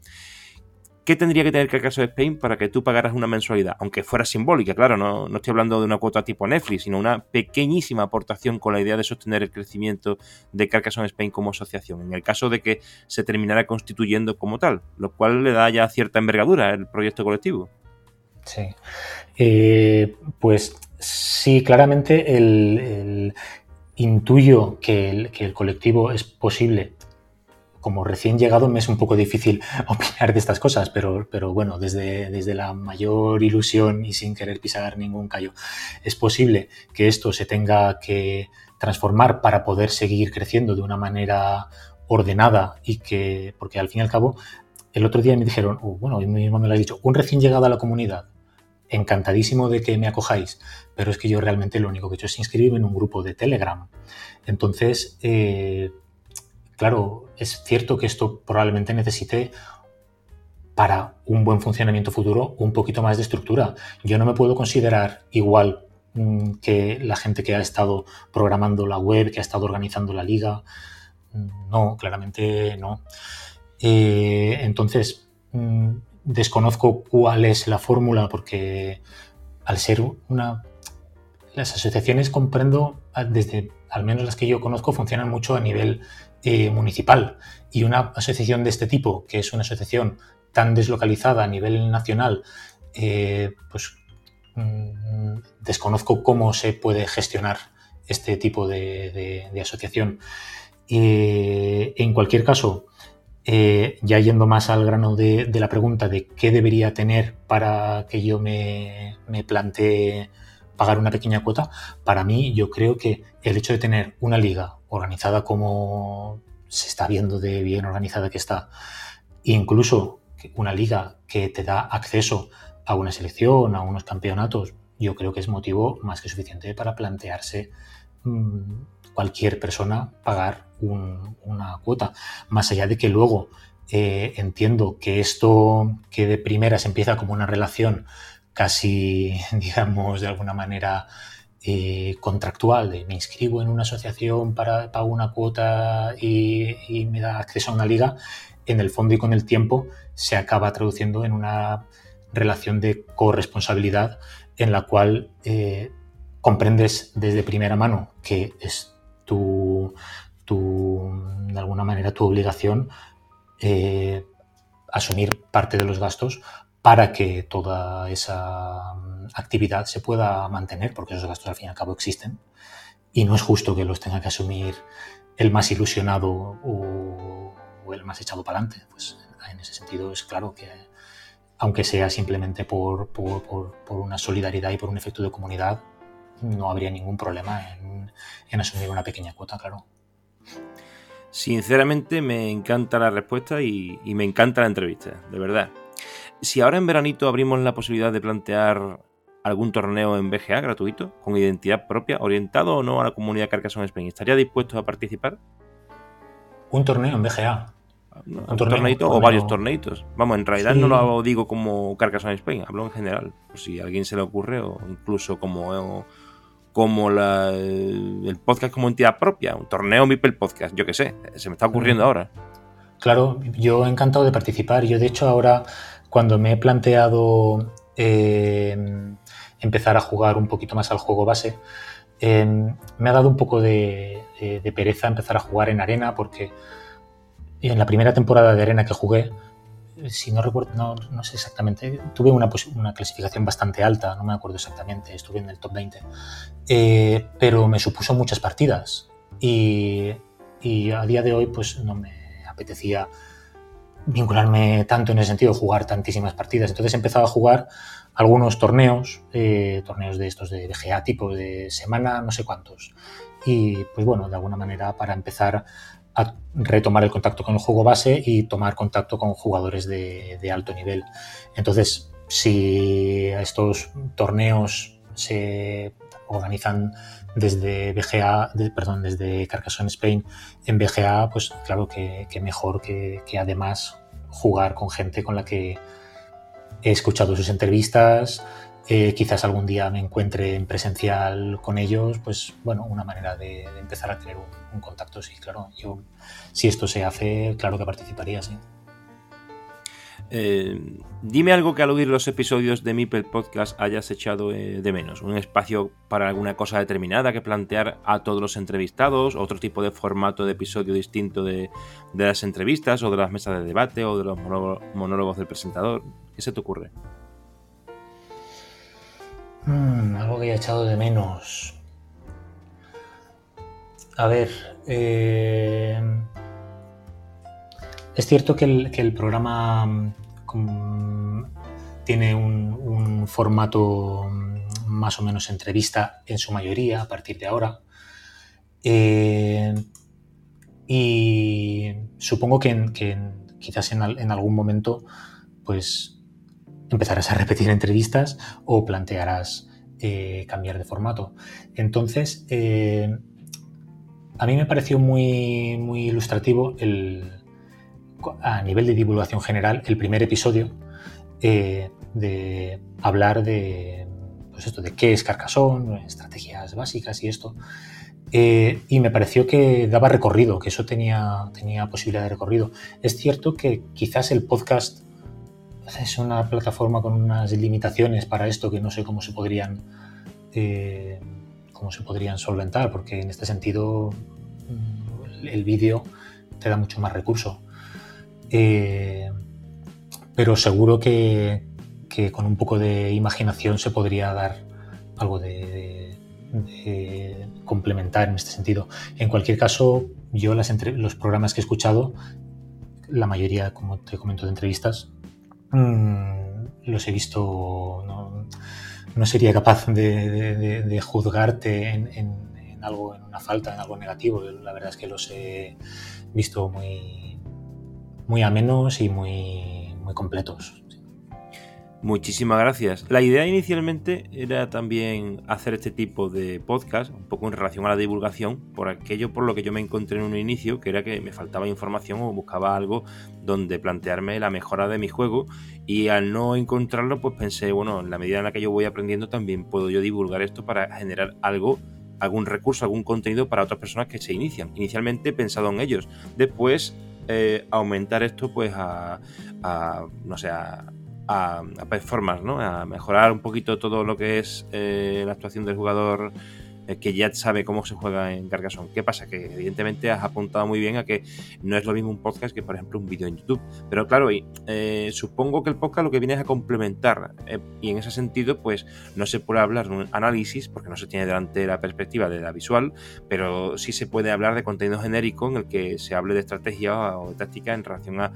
¿qué tendría que tener caso de Spain para que tú pagaras una mensualidad? Aunque fuera simbólica, claro, no, no, estoy hablando de una cuota tipo Netflix, sino una pequeñísima aportación con la idea de sostener el crecimiento de Carcassonne Spain como asociación, en el caso de que se terminara constituyendo como tal, lo cual le da ya cierta envergadura al proyecto colectivo. Sí. Eh, pues sí, claramente el, intuyo que el, colectivo es posible. Como recién llegado me es un poco difícil opinar de estas cosas, pero, pero bueno, desde, desde la mayor ilusión y sin querer pisar ningún callo, es posible que esto se tenga que transformar para poder seguir creciendo de una manera ordenada y que, porque al fin y al cabo, el otro día me dijeron, uh, bueno, hoy mismo me lo ha dicho, un recién llegado a la comunidad, encantadísimo de que me acojáis, pero es que yo realmente lo único que he hecho es inscribirme en un grupo de Telegram. Entonces, eh, claro, es cierto que esto probablemente necesite para un buen funcionamiento futuro un poquito más de estructura. Yo no me puedo considerar igual mm, que la gente que ha estado programando la web, que ha estado organizando la liga. Mm, no, claramente no. Eh, entonces, mm, desconozco cuál es la fórmula porque al ser una... Las asociaciones comprendo, ah, desde al menos las que yo conozco, funcionan mucho a nivel eh, municipal. Y una asociación de este tipo, que es una asociación tan deslocalizada a nivel nacional, eh, pues mm, desconozco cómo se puede gestionar este tipo de, asociación. en cualquier caso, eh, ya yendo más al grano de, la pregunta de qué debería tener para que yo me, me plantee pagar una pequeña cuota, para mí yo creo que el hecho de tener una liga organizada como se está viendo de bien organizada que está, incluso una liga que te da acceso a una selección, a unos campeonatos, yo creo que es motivo más que suficiente para plantearse mm, cualquier persona pagar una cuota. Más allá de que luego eh, entiendo que esto que de primeras empieza como una relación casi, digamos, de alguna manera eh, contractual, de me inscribo en una asociación para pago una cuota y, me da acceso a una liga, en el fondo y con el tiempo se acaba traduciendo en una relación de corresponsabilidad en la cual eh, comprendes desde primera mano que es tu, de alguna manera, tu obligación eh, asumir parte de los gastos para que toda esa mm, actividad se pueda mantener, porque esos gastos al fin y al cabo existen. Y no es justo que los tenga que asumir el más ilusionado o, el más echado para adelante. Pues en ese sentido es claro que, aunque sea simplemente por, una solidaridad y por un efecto de comunidad, no habría ningún problema en, asumir una pequeña cuota, claro. Sinceramente me encanta la respuesta y, me encanta la entrevista, de verdad. Si ahora en veranito abrimos la posibilidad de plantear algún torneo en BGA gratuito, con identidad propia, orientado o no a la comunidad Carcassonne Spain, ¿estaría dispuesto a participar? Un torneo en BGA. Un, torneito o varios torneitos. Vamos, en realidad no lo digo como Carcassonne Spain, hablo en general. Por si a alguien se le ocurre, o incluso como, como el podcast como entidad propia, un torneo Mipel Podcast, yo qué sé, se me está ocurriendo mm. ahora. Claro, yo encantado de participar. Yo, de hecho, ahora, cuando me he planteado eh, empezar a jugar un poquito más al juego base, eh, me ha dado un poco de pereza empezar a jugar en arena porque en la primera temporada de Arena que jugué, si no recuerdo, no, sé exactamente, tuve una, una, clasificación bastante alta, no me acuerdo exactamente, estuve en el top 20, eh, pero me supuso muchas partidas y, a día de hoy pues no me apetecía vincularme tanto en el sentido de jugar tantísimas partidas. Entonces he empezado a jugar algunos torneos, eh, torneos de estos de BGA, tipo de semana, no sé cuántos. Y pues bueno, de alguna manera para empezar a retomar el contacto con el juego base y tomar contacto con jugadores de, alto nivel. Entonces, si estos torneos se organizan desde BGA, perdón, desde Carcassonne Spain en BGA, pues claro que, mejor que, que, además jugar con gente con la que he escuchado sus entrevistas, eh, quizás algún día me encuentre en presencial con ellos, pues bueno, una manera de, empezar a tener un, contacto, sí, claro. Yo, si esto se hace, claro que participaría, sí. Eh, dime algo que al oír los episodios de Mipel Podcast hayas echado eh, de menos. Un espacio para alguna cosa determinada que plantear a todos los entrevistados, otro tipo de formato de episodio distinto de, de las entrevistas o de las mesas de debate o de los monólogos del presentador. ¿Qué se te ocurre? Mm, algo que haya echado de menos. A ver, eh, es cierto que el, programa mm, tiene un, formato mm, más o menos entrevista en su mayoría a partir de ahora. Eh, y supongo que, quizás en, algún momento pues empezarás a repetir entrevistas o plantearás eh, cambiar de formato. Entonces, eh, a mí me pareció muy, muy ilustrativo el, a nivel de divulgación general el primer episodio eh, de hablar de, pues esto, de qué es Carcassonne, estrategias básicas y esto. y me pareció que daba recorrido, que eso tenía, tenía posibilidad de recorrido. Es cierto que quizás el podcast es una plataforma con unas limitaciones para esto que no sé cómo se podrían eh, cómo se podrían solventar, porque en este sentido mm, el vídeo te da mucho más recurso. Eh, pero seguro que, con un poco de imaginación se podría dar algo de, complementar en este sentido. En cualquier caso, yo los programas que he escuchado, la mayoría, como te comento, de entrevistas, Mm, los he visto, no, sería capaz de, juzgarte en, algo, en una falta, en algo negativo. La verdad es que los he visto muy, muy amenos y muy, muy completos. Muchísimas gracias. La idea inicialmente era también hacer este tipo de podcast, un poco en relación a la divulgación, por aquello por lo que yo me encontré en un inicio, que era que me faltaba información o buscaba algo donde plantearme la mejora de mi juego y al no encontrarlo pues pensé, bueno, en la medida en la que yo voy aprendiendo también puedo yo divulgar esto para generar algo algún recurso, algún contenido para otras personas que se inician. Inicialmente he pensado en ellos, después eh, aumentar esto pues a, a no sé, a, a, performance, ¿no? A mejorar un poquito todo lo que es eh, la actuación del jugador que ya sabe cómo se juega en Carcassonne. ¿Qué pasa? Que evidentemente has apuntado muy bien a que no es lo mismo un podcast que, por ejemplo, un vídeo en YouTube. Pero claro, eh, supongo que el podcast lo que viene es a complementar. Eh, y en ese sentido, pues no se puede hablar de un análisis, porque no se tiene delante la perspectiva de la visual, pero sí se puede hablar de contenido genérico en el que se hable de estrategia o de táctica en relación a,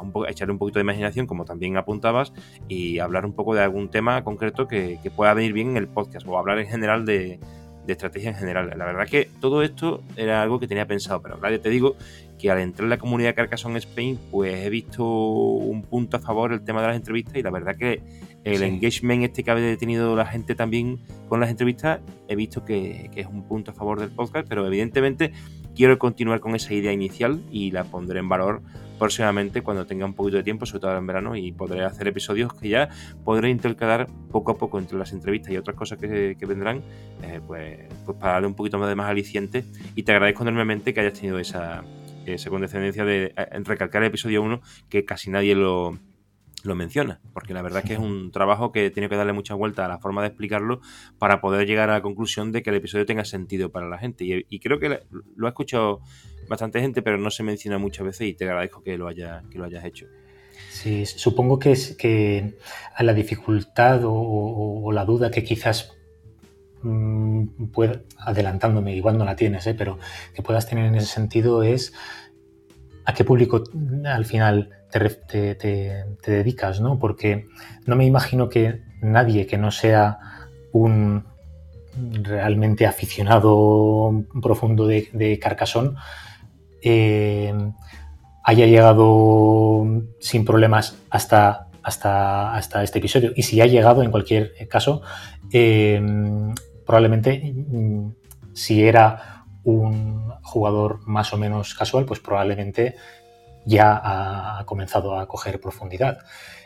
un echarle un poquito de imaginación, como también apuntabas, y hablar un poco de algún tema concreto que, que pueda venir bien en el podcast, o hablar en general de de estrategia en general. La verdad que todo esto era algo que tenía pensado, pero claro, te digo que al entrar en la comunidad Carcassonne Spain, pues he visto un punto a favor el tema de las entrevistas y la verdad que el engagement este que ha tenido la gente también con las entrevistas, he visto que, que es un punto a favor del podcast, pero evidentemente quiero continuar con esa idea inicial y la pondré en valor próximamente cuando tenga un poquito de tiempo, sobre todo en verano, y podré hacer episodios que ya podré intercalar poco a poco entre las entrevistas y otras cosas que, vendrán, eh, pues, pues, para darle un poquito más de más aliciente. Y te agradezco enormemente que hayas tenido esa, esa condescendencia de eh, recalcar el episodio 1, que casi nadie lo, lo menciona, porque la verdad es que es un trabajo que tiene que darle mucha vuelta a la forma de explicarlo para poder llegar a la conclusión de que el episodio tenga sentido para la gente. Y, creo que lo ha escuchado bastante gente, pero no se menciona muchas veces y te agradezco que lo, haya, que lo hayas hecho. Sí, supongo que, es, que a la dificultad o, la duda que quizás mm, adelantándome, igual no la tienes, ¿eh? pero que puedas tener en ese sentido es a qué público al final te, dedicas, ¿no? Porque no me imagino que nadie que no sea un realmente aficionado profundo de, de Carcassonne eh, haya llegado sin problemas hasta, hasta, hasta este episodio. Y si ha llegado, en cualquier caso, eh, probablemente mm, si era un jugador más o menos casual, pues probablemente ya ha comenzado a coger profundidad.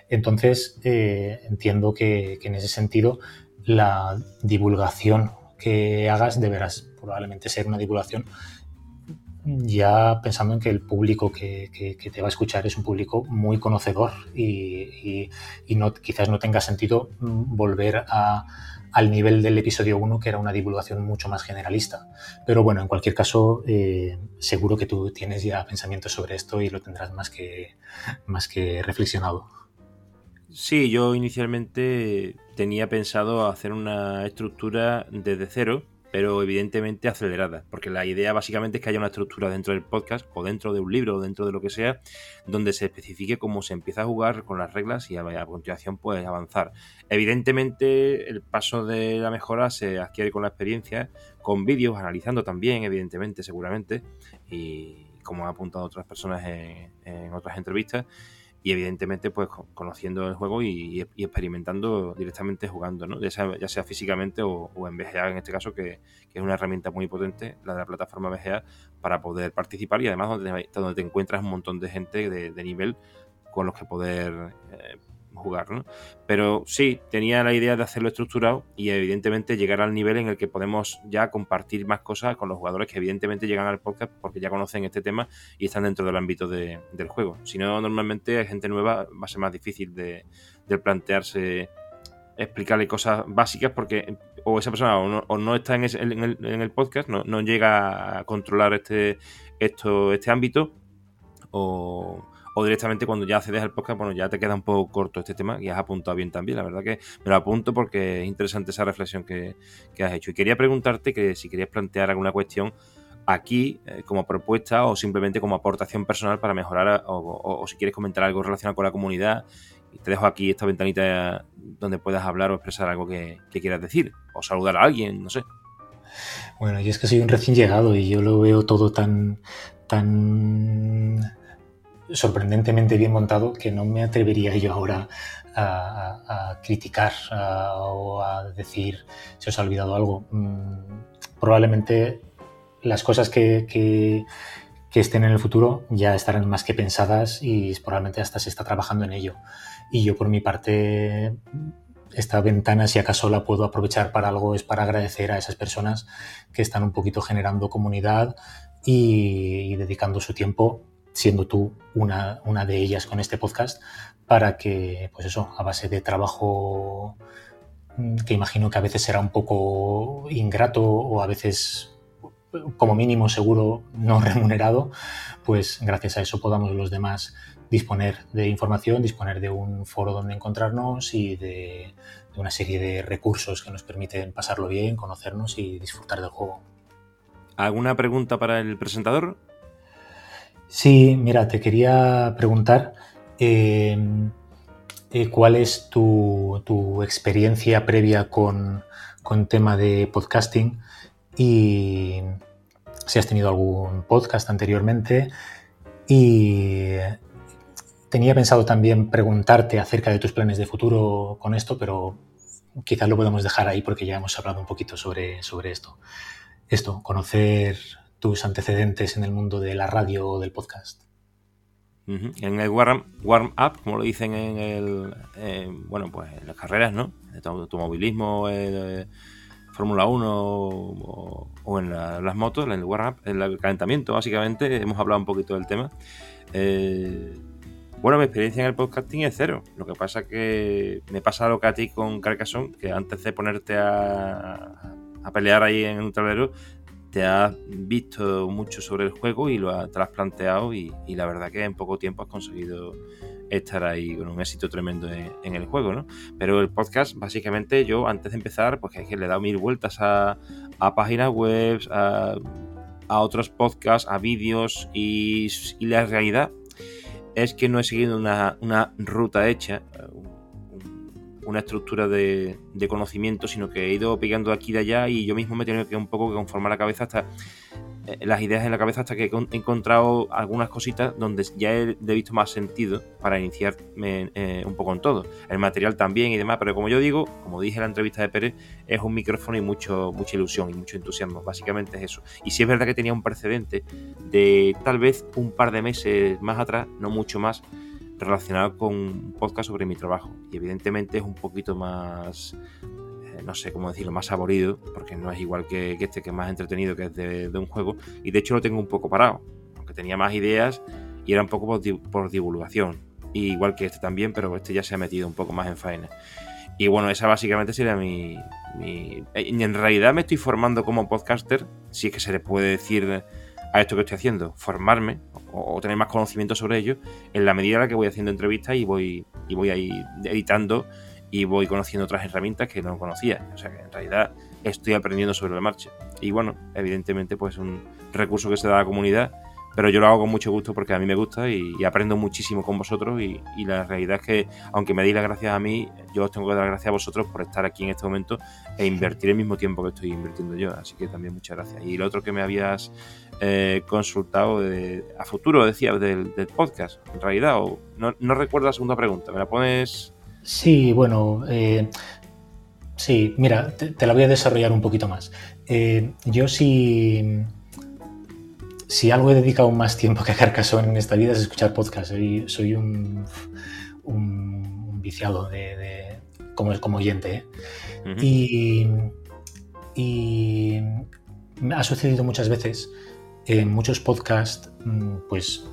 Entonces, eh, entiendo que, en ese sentido la divulgación que hagas deberás probablemente ser una divulgación ya pensando en que el público que, te va a escuchar es un público muy conocedor y, no, quizás no tenga sentido volver a, al nivel del episodio 1, que era una divulgación mucho más generalista. Pero bueno, en cualquier caso, eh, seguro que tú tienes ya pensamientos sobre esto y lo tendrás más que, más que reflexionado. Sí, yo inicialmente tenía pensado hacer una estructura desde cero pero evidentemente acelerada, porque la idea básicamente es que haya una estructura dentro del podcast o dentro de un libro o dentro de lo que sea, donde se especifique cómo se empieza a jugar con las reglas y a, continuación pues avanzar. Evidentemente el paso de la mejora se adquiere con la experiencia, con vídeos, analizando también, evidentemente, seguramente, y como han apuntado otras personas en, otras entrevistas, y evidentemente pues conociendo el juego y, experimentando directamente jugando, ¿no? ya, sea, físicamente o, en VGA en este caso, que, es una herramienta muy potente, la de la plataforma VGA, para poder participar y además donde, donde te encuentras un montón de gente de, nivel con los que poder eh, jugar, ¿no? Pero sí, tenía la idea de hacerlo estructurado y evidentemente llegar al nivel en el que podemos ya compartir más cosas con los jugadores que evidentemente llegan al podcast porque ya conocen este tema y están dentro del ámbito del juego. Si no, normalmente hay gente nueva va a ser más difícil de, plantearse explicarle cosas básicas porque o esa persona o no, está en, el, podcast, no, no, llega a controlar este, esto, este ámbito o, o directamente cuando ya accedes al podcast, bueno, ya te queda un poco corto este tema y has apuntado bien también. La verdad que me lo apunto porque es interesante esa reflexión que, has hecho. Y quería preguntarte que si querías plantear alguna cuestión aquí eh, como propuesta o simplemente como aportación personal para mejorar o, si quieres comentar algo relacionado con la comunidad. Te dejo aquí esta ventanita donde puedas hablar o expresar algo que, que quieras decir o saludar a alguien, no sé. Bueno, yo es que soy un recién llegado y yo lo veo todo tan, tan sorprendentemente bien montado que no me atrevería yo ahora a, criticar o a decir si os ha olvidado algo. Mm, probablemente las cosas que, que, estén en el futuro ya estarán más que pensadas y probablemente hasta se está trabajando en ello. Y yo por mi parte esta ventana, si acaso la puedo aprovechar para algo, es para agradecer a esas personas que están un poquito generando comunidad y dedicando su tiempo siendo tú una, una de ellas con este podcast, para que, pues eso, a base de trabajo mm, que imagino que a veces será un poco ingrato o a veces como mínimo seguro no remunerado, pues gracias a eso podamos los demás disponer de información, disponer de un foro donde encontrarnos y de, de, una serie de recursos que nos permiten pasarlo bien, conocernos y disfrutar del juego. ¿Alguna pregunta para el presentador? Sí, mira, te quería preguntar eh, eh, cuál es tu, experiencia previa con, con, tema de podcasting y si has tenido algún podcast anteriormente y tenía pensado también preguntarte acerca de tus planes de futuro con esto, pero quizás lo podemos dejar ahí porque ya hemos hablado un poquito sobre, sobre esto. Esto, conocer tus antecedentes en el mundo de la radio o del podcast. En el warm, warm up, como lo dicen en el bueno pues en las carreras, ¿no? De automovilismo, eh, Fórmula 1 o, en las motos, en el warm up, en el calentamiento, básicamente, hemos hablado un poquito del tema. Eh, bueno, mi experiencia en el podcasting es cero. Lo que pasa que me pasa lo que a ti con Carcassonne, que antes de ponerte a, a pelear ahí en un tablero, te has visto mucho sobre el juego y lo has, te y, la verdad que en poco tiempo has conseguido estar ahí con un éxito tremendo en, el juego, ¿no? Pero el podcast, básicamente, yo antes de empezar, pues que le he dado mil vueltas a, páginas web, a, otros podcasts, a vídeos y, la realidad es que no he seguido una ruta hecha, una estructura de, conocimiento, sino que he ido pegando aquí y de allá y yo mismo me he tenido que un poco conformar la cabeza hasta eh, las ideas en la cabeza hasta que he encontrado algunas cositas donde ya he, visto más sentido para iniciarme eh, un poco en todo. El material también y demás, pero como yo digo, como dije en la entrevista de Pérez, es un micrófono y mucho, mucha ilusión y mucho entusiasmo. Básicamente es eso. Y si es verdad que tenía un precedente de tal vez un par de meses más atrás, no mucho más, relacionado con un podcast sobre mi trabajo. Y evidentemente es un poquito más, eh, no sé cómo decirlo, más saborido, porque no es igual que, este que es más entretenido, que es de, un juego. Y de hecho lo tengo un poco parado, aunque tenía más ideas y era un poco por, divulgación. igual que este también, pero este ya se ha metido un poco más en faena. Y bueno, esa básicamente sería mi, mi... En realidad me estoy formando como podcaster, si es que se le puede decir a esto que estoy haciendo, formarme o, tener más conocimiento sobre ello en la medida en la que voy haciendo entrevistas y voy, y voy ahí editando y voy conociendo otras herramientas que no conocía. O sea que en realidad estoy aprendiendo sobre la marcha. Y bueno, evidentemente pues un recurso que se da a la comunidad pero yo lo hago con mucho gusto porque a mí me gusta y, aprendo muchísimo con vosotros y, la realidad es que aunque me deis las gracias a mí, yo os tengo que dar las gracias a vosotros por estar aquí en este momento e invertir el mismo tiempo que estoy invirtiendo yo, así que también muchas gracias. Y lo otro que me habías eh, consultado a futuro, decía, del, podcast, en realidad, o no, no, recuerdo la segunda pregunta, ¿me la pones? Sí, bueno, eh, sí, mira, te, la voy a desarrollar un poquito más. Eh, yo sí si algo he dedicado más tiempo que a Carcassonne en esta vida es escuchar podcasts. Soy, soy un, un, viciado de, como, como oyente. ¿eh? y, y, ha sucedido muchas veces en muchos podcasts, mm, pues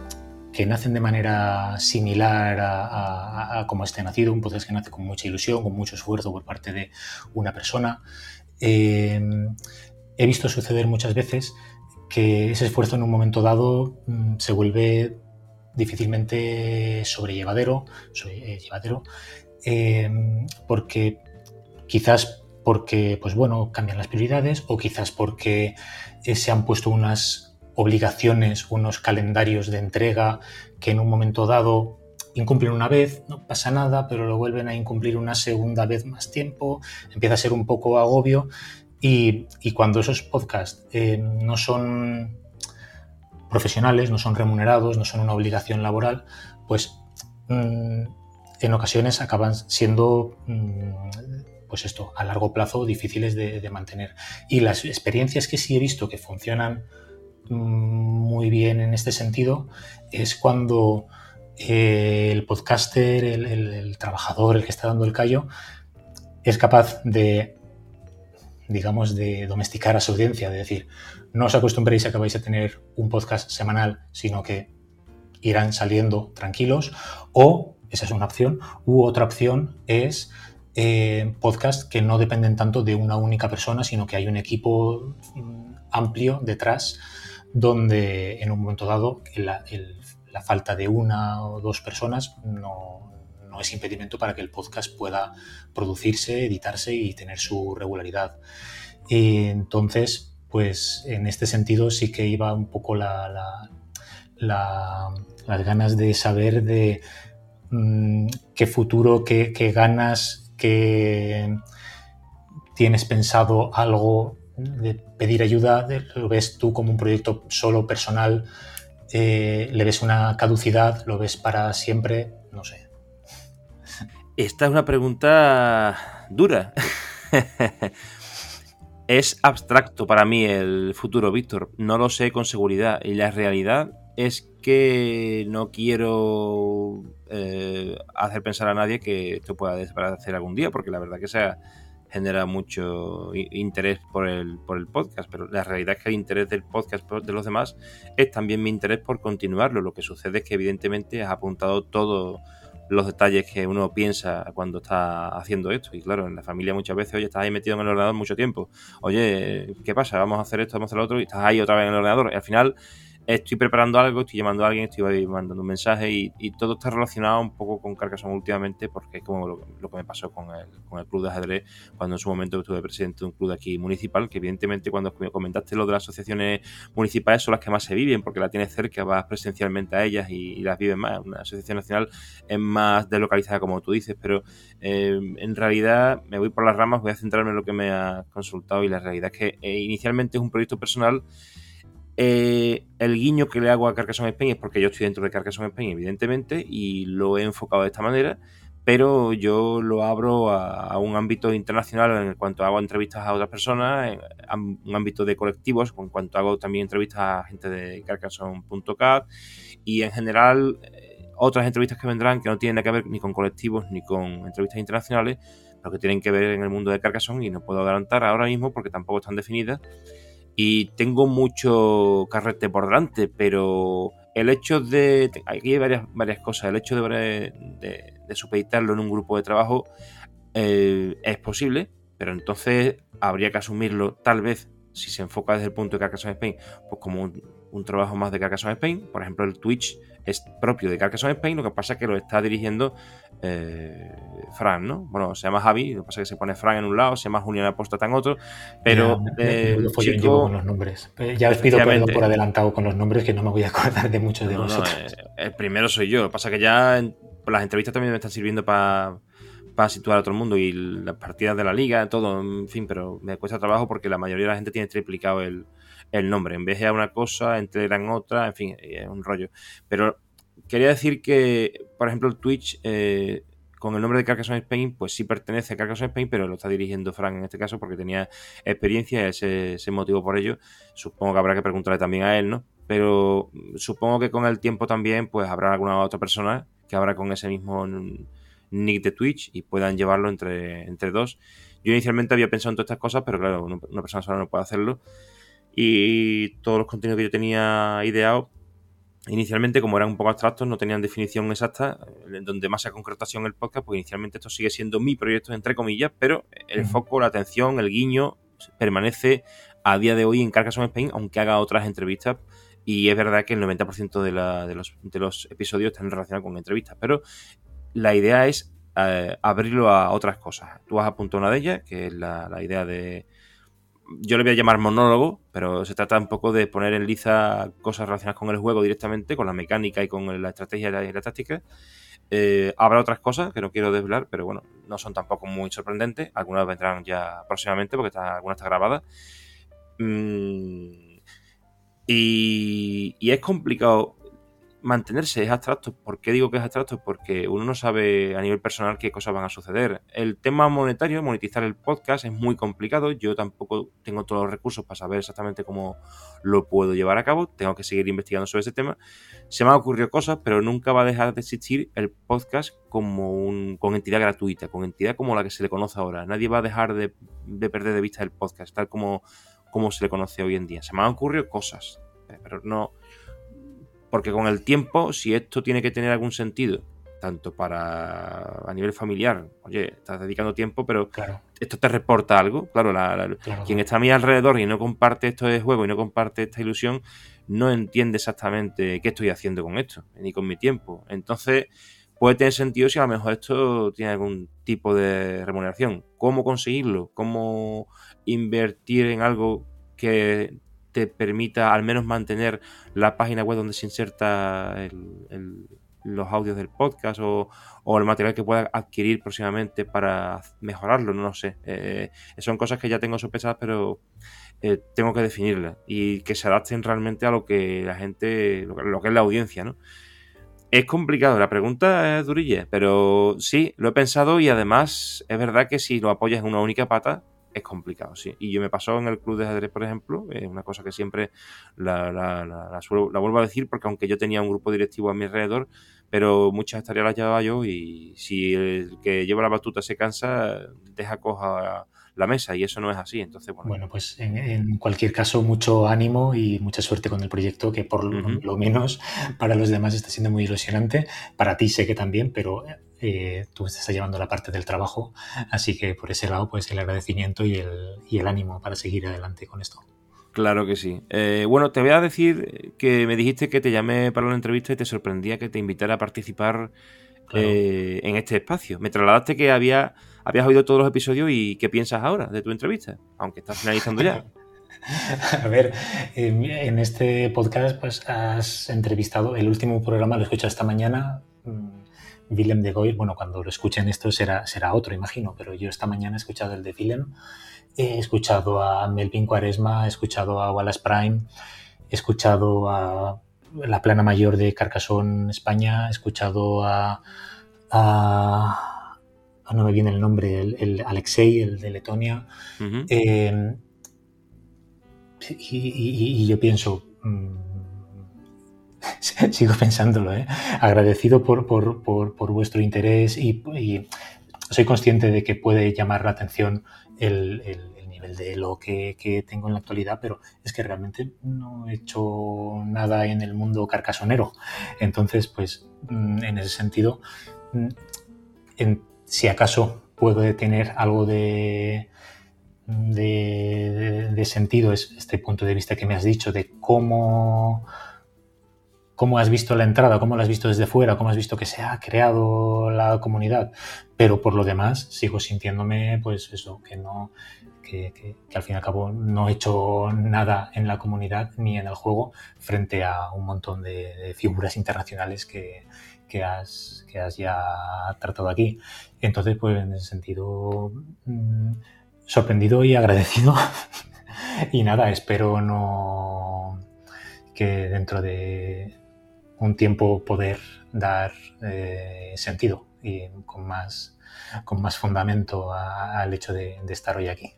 que nacen de manera similar a, como este nacido, un podcast que nace con mucha ilusión, con mucho esfuerzo por parte de una persona. Eh, he visto suceder muchas veces que ese esfuerzo en un momento dado mm, se vuelve difícilmente sobrellevadero, llevadero, em, porque quizás porque pues bueno, cambian las prioridades o quizás porque eh, se han puesto unas obligaciones, unos calendarios de entrega que en un momento dado incumplen una vez, no pasa nada, pero lo vuelven a incumplir una segunda vez más tiempo, empieza a ser un poco agobio y, cuando esos podcasts eh, no son profesionales, no son remunerados, no son una obligación laboral, pues mm, en ocasiones acaban siendo, mm, pues esto, a largo plazo difíciles de, mantener. Y las experiencias que sí he visto que funcionan mm, muy bien en este sentido es cuando eh, el podcaster, el trabajador, el que está dando el callo, es capaz de digamos, de domesticar a su audiencia, de decir, no os acostumbréis a que vais a tener un podcast semanal, sino que irán saliendo tranquilos, o, esa es una opción, u otra opción es eh, podcast que no dependen tanto de una única persona, sino que hay un equipo mm, amplio detrás, donde en un momento dado la falta de una o dos personas no, no es impedimento para que el podcast pueda producirse, editarse y tener su regularidad. entonces, pues en este sentido sí que iba un poco la, las ganas de saber de mm, qué futuro, qué, ganas, qué tienes pensado algo de pedir ayuda, lo ves tú como un proyecto solo personal, eh, le ves una caducidad, lo ves para siempre, no sé. Esta es una pregunta dura. es abstracto para mí el futuro, Víctor. No lo sé con seguridad. Y la realidad es que no quiero eh, hacer pensar a nadie que esto pueda desaparecer algún día, porque la verdad que se genera mucho interés por el, por el podcast, pero la realidad es que el interés del podcast de los demás es también mi interés por continuarlo. Lo que sucede es que evidentemente has apuntado todo los detalles que uno piensa cuando está haciendo esto. Y claro, en la familia muchas veces, oye, estás ahí metido en el ordenador mucho tiempo. Oye, ¿qué pasa? Vamos a hacer esto, vamos a hacer lo otro, y estás ahí otra vez en el ordenador. Y al final estoy preparando algo, estoy llamando a alguien, estoy mandando un mensaje y, todo está relacionado un poco con Carcassonne últimamente porque es como lo, que me pasó con el, con el club de ajedrez cuando en su momento estuve presidente de un club de aquí municipal, que evidentemente cuando comentaste lo de las asociaciones municipales son las que más se viven porque la tienes cerca, vas presencialmente a ellas y, las vives más. Una asociación nacional es más deslocalizada como tú dices, pero eh, en realidad me voy por las ramas, voy a centrarme en lo que me ha consultado y la realidad es que eh, inicialmente es un proyecto personal eh, el guiño que le hago a Carcassonne Spain es porque yo estoy dentro de Carcassonne Spain, evidentemente, y lo he enfocado de esta manera, pero yo lo abro a, un ámbito internacional en cuanto hago entrevistas a otras personas, en un ámbito de colectivos, en cuanto hago también entrevistas a gente de Carcassonne.cat y en general eh, otras entrevistas que vendrán que no tienen que ver ni con colectivos ni con entrevistas internacionales, pero que tienen que ver en el mundo de Carcassonne y no puedo adelantar ahora mismo porque tampoco están definidas y tengo mucho carrete por delante, pero el hecho de. Aquí hay varias, varias cosas. El hecho de, de, supeditarlo en un grupo de trabajo eh, es posible, pero entonces habría que asumirlo, tal vez, si se enfoca desde el punto de Carcassonne Spain, pues como un, trabajo más de Carcassonne Spain. Por ejemplo, el Twitch es propio de Carcassonne Spain, lo que pasa es que lo está dirigiendo eh, Fran, ¿no? Bueno, se llama Javi, lo que pasa es que se pone Fran en un lado, se llama Julián Apóstata en otro, pero... Eh, chico, con los nombres. Eh, ya os pido perdón por adelantado con los nombres, que no me voy a acordar de muchos de vosotros. Eh, el primero soy yo, lo que pasa es que ya las entrevistas también me están sirviendo para situar a todo el mundo y las partidas de la liga, todo, en fin, pero me cuesta trabajo porque la mayoría de la gente tiene triplicado el, el nombre. En vez de una cosa, en otra, en fin, es un rollo. Pero quería decir que, por ejemplo, el Twitch, eh, con el nombre de Carcassonne Spain, pues sí pertenece a Carcassonne Spain, pero lo está dirigiendo Frank en este caso porque tenía experiencia, ese, ese motivo por ello. Supongo que habrá que preguntarle también a él, ¿no? Pero supongo que con el tiempo también, pues habrá alguna otra persona que habrá con ese mismo nick de Twitch y puedan llevarlo entre, entre dos. Yo inicialmente había pensado en todas estas cosas, pero claro, una persona sola no puede hacerlo y todos los contenidos que yo tenía ideado inicialmente como eran un poco abstractos no tenían definición exacta en donde más se concretación el podcast pues inicialmente esto sigue siendo mi proyecto entre comillas pero el foco la atención el guiño permanece a día de hoy en Carcassonne Spain aunque haga otras entrevistas y es verdad que el 90% de, la, de, los, de, los, episodios están relacionados con entrevistas pero la idea es eh, abrirlo a otras cosas. Tú has apuntado una de ellas que es la idea de yo le voy a llamar monólogo, pero se trata un poco de poner en liza cosas relacionadas con el juego directamente, con la mecánica y con la estrategia y la, táctica. Eh, habrá otras cosas que no quiero desvelar, pero bueno, no son tampoco muy sorprendentes. Algunas vendrán ya próximamente porque está, alguna está grabada. Mm, y, y, es complicado mantenerse es abstracto. ¿Por qué digo que es abstracto? Porque uno no sabe a nivel personal qué cosas van a suceder. El tema monetario, monetizar el podcast, es muy complicado. Yo tampoco tengo todos los recursos para saber exactamente cómo lo puedo llevar a cabo. Tengo que seguir investigando sobre ese tema. Se me han ocurrido cosas, pero nunca va a dejar de existir el podcast como un, con entidad gratuita, con entidad como la que se le conoce ahora. Nadie va a dejar de, perder de vista el podcast, tal como, como se le conoce hoy en día. Se me han ocurrido cosas, pero no porque con el tiempo, si esto tiene que tener algún sentido, tanto para a nivel familiar, oye, estás dedicando tiempo, pero esto te reporta algo. Claro, quien está a mi alrededor y no comparte esto de juego y no comparte esta ilusión, no entiende exactamente qué estoy haciendo con esto, ni con mi tiempo. Entonces, puede tener sentido si a lo mejor esto tiene algún tipo de remuneración. ¿Cómo conseguirlo? ¿Cómo invertir en algo que te permita al menos mantener la página web donde se inserta los audios del podcast o, el material que pueda adquirir próximamente para mejorarlo, no lo sé. Eh, son cosas que ya tengo sospechadas, pero eh, tengo que definirlas y que se adapten realmente a lo que la gente, lo que, es la audiencia, ¿no? Es complicado, la pregunta es durilla, pero sí, lo he pensado y además es verdad que si lo apoyas en una única pata, es complicado, sí. Y yo me pasó en el club de ajedrez, por ejemplo, es una cosa que siempre la, la, la, vuelvo a decir, porque aunque yo tenía un grupo directivo a mi alrededor, pero muchas tareas las llevaba yo y si el que lleva la batuta se cansa, deja coja la mesa y eso no es así. Entonces, bueno. pues en, cualquier caso, mucho ánimo y mucha suerte con el proyecto, que por lo menos para los demás está siendo muy ilusionante. Para ti sé que también, pero eh, tú estás llevando la parte del trabajo, así que por ese lado, pues el agradecimiento y el, y el ánimo para seguir adelante con esto. Claro que sí. Eh, bueno, te voy a decir que me dijiste que te llamé para una entrevista y te sorprendía que te invitara a participar eh, en este espacio. Me trasladaste que había, habías oído todos los episodios y qué piensas ahora de tu entrevista, aunque estás finalizando ya. A ver, en este podcast pues has entrevistado, el último programa lo escuché esta mañana, mm, Willem de Goy, bueno, cuando lo escuchen esto será, será otro, imagino, pero yo esta mañana he escuchado el de Willem, he escuchado a Melvin Cuaresma, he escuchado a Wallace Prime, he escuchado a la plana mayor de Carcassonne, España, he escuchado a, no me viene el nombre, el, Alexei, el de Letonia, eh, y, yo pienso, mm, sigo pensándolo, ¿eh? agradecido por, por, vuestro interés y, soy consciente de que puede llamar la atención el, nivel de lo que, tengo en la actualidad, pero es que realmente no he hecho nada en el mundo carcasonero. Entonces, pues mm, en ese sentido, mm, si acaso puedo tener algo de, de, sentido es este punto de vista que me has dicho de cómo cómo has visto la entrada, cómo la has visto desde fuera, cómo has visto que se ha creado la comunidad. Pero por lo demás, sigo sintiéndome, pues eso, que no, que, al fin y al cabo no he hecho nada en la comunidad ni en el juego frente a un montón de, figuras internacionales que, has, que has ya tratado aquí. Entonces, pues en ese sentido, mm, sorprendido y agradecido. y nada, espero no que dentro de un tiempo poder dar eh, sentido y con más, con más fundamento al hecho de estar hoy aquí.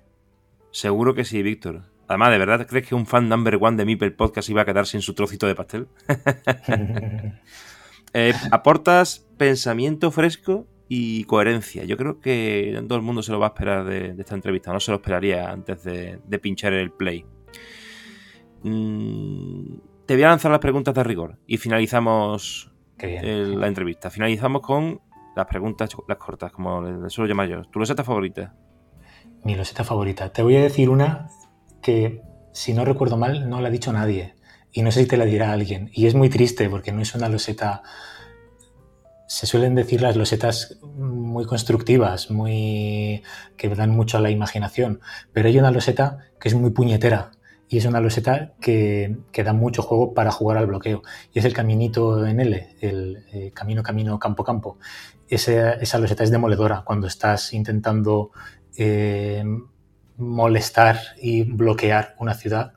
Seguro que sí, Víctor. Además, ¿de verdad crees que un fan number one de Mipel Podcast iba a quedar sin su trocito de pastel? Eh, aportas pensamiento fresco y coherencia. Yo creo que todo el mundo se lo va a esperar de, esta entrevista. No se lo esperaría antes de, pinchar el play. Mm, te voy a lanzar las preguntas de rigor y finalizamos la entrevista. Finalizamos con las preguntas, las cortas, como les suelo llamar yo. ¿Tu loseta favorita? mi loseta favorita. Te voy a decir una que, si no recuerdo mal, no la ha dicho nadie. Y no sé si te la dirá alguien. Y es muy triste porque no es una loseta... Se suelen decir las losetas muy constructivas, muy que dan mucho a la imaginación. Pero hay una loseta que es muy puñetera. Y es una loseta que, que da mucho juego para jugar al bloqueo. Y es el caminito en L, el eh, camino, camino, campo, campo. Esa, esa loseta es demoledora cuando estás intentando eh, molestar y bloquear una ciudad,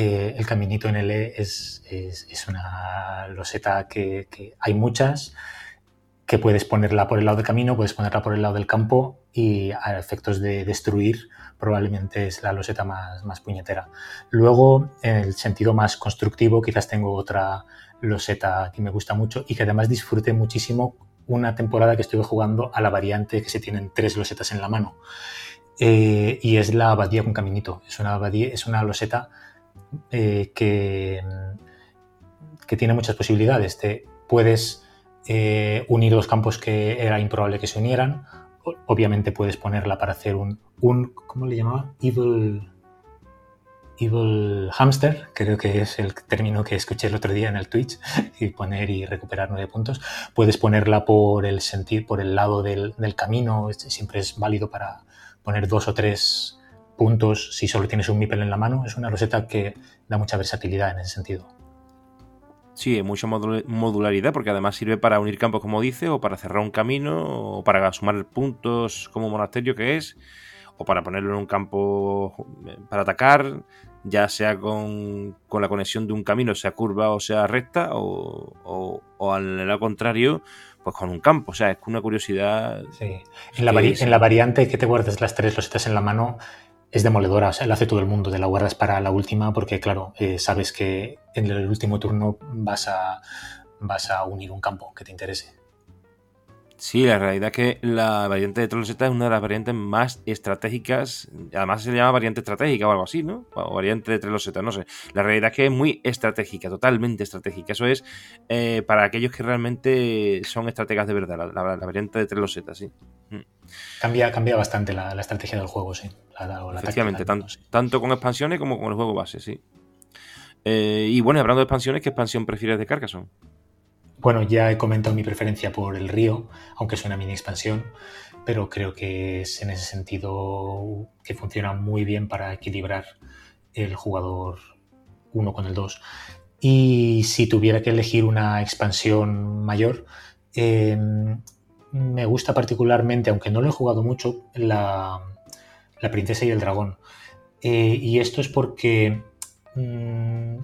eh, el caminito en L es, es, una loseta que, hay muchas, que puedes ponerla por el lado del camino, puedes ponerla por el lado del campo y a efectos de destruir probablemente es la loseta más, más puñetera. Luego, en el sentido más constructivo, quizás tengo otra loseta que me gusta mucho y que además disfruté muchísimo una temporada que estuve jugando a la variante que se tienen tres losetas en la mano. Eh, y es la abadía con caminito. Es una, abadía, es una loseta eh, que, que, tiene muchas posibilidades. Te puedes eh, unir dos campos que era improbable que se unieran. Obviamente puedes ponerla para hacer un, un ¿cómo le llamaba? Evil Evil Hamster, creo que es el término que escuché el otro día en el Twitch, y poner y recuperar nueve puntos. Puedes ponerla por el sentir, por el lado del, camino, siempre es válido para poner dos o tres puntos si solo tienes un Mipel en la mano. Es una roseta que da mucha versatilidad en ese sentido. Sí, mucha modularidad porque además sirve para unir campos, como dice, o para cerrar un camino, o para sumar puntos como monasterio que es, o para ponerlo en un campo eh, para atacar ya sea con, la conexión de un camino, sea curva o sea recta, o, al lado contrario, pues con un campo. O sea, es una curiosidad. Sí. En la, en la variante que te guardes las tres losetas en la mano, es demoledora, o sea, lo hace todo el mundo, te la guardas para la última porque, claro, eh, sabes que en el último turno vas a, vas a unir un campo que te interese. Sí, la realidad es que la variante de Trollseta es una de las variantes más estratégicas. Además se llama variante estratégica o algo así, ¿no? O variante de Trollseta, no sé. La realidad es que es muy estratégica, totalmente estratégica. Eso es eh, para aquellos que realmente son estrategas de verdad, la, variante de Trollseta, sí. Mm. Cambia, cambia bastante la, estrategia del juego, sí. Efectivamente, tanto, con expansiones como con el juego base, sí. Eh, y bueno, hablando de expansiones, ¿qué expansión prefieres de Carcassonne? Bueno, ya he comentado mi preferencia por el río, aunque es una mini expansión, pero creo que es en ese sentido que funciona muy bien para equilibrar el jugador 1 con el 2. Y si tuviera que elegir una expansión mayor, em, me gusta particularmente, aunque no lo he jugado mucho, la, princesa y el dragón. Eh, y esto es porque mm,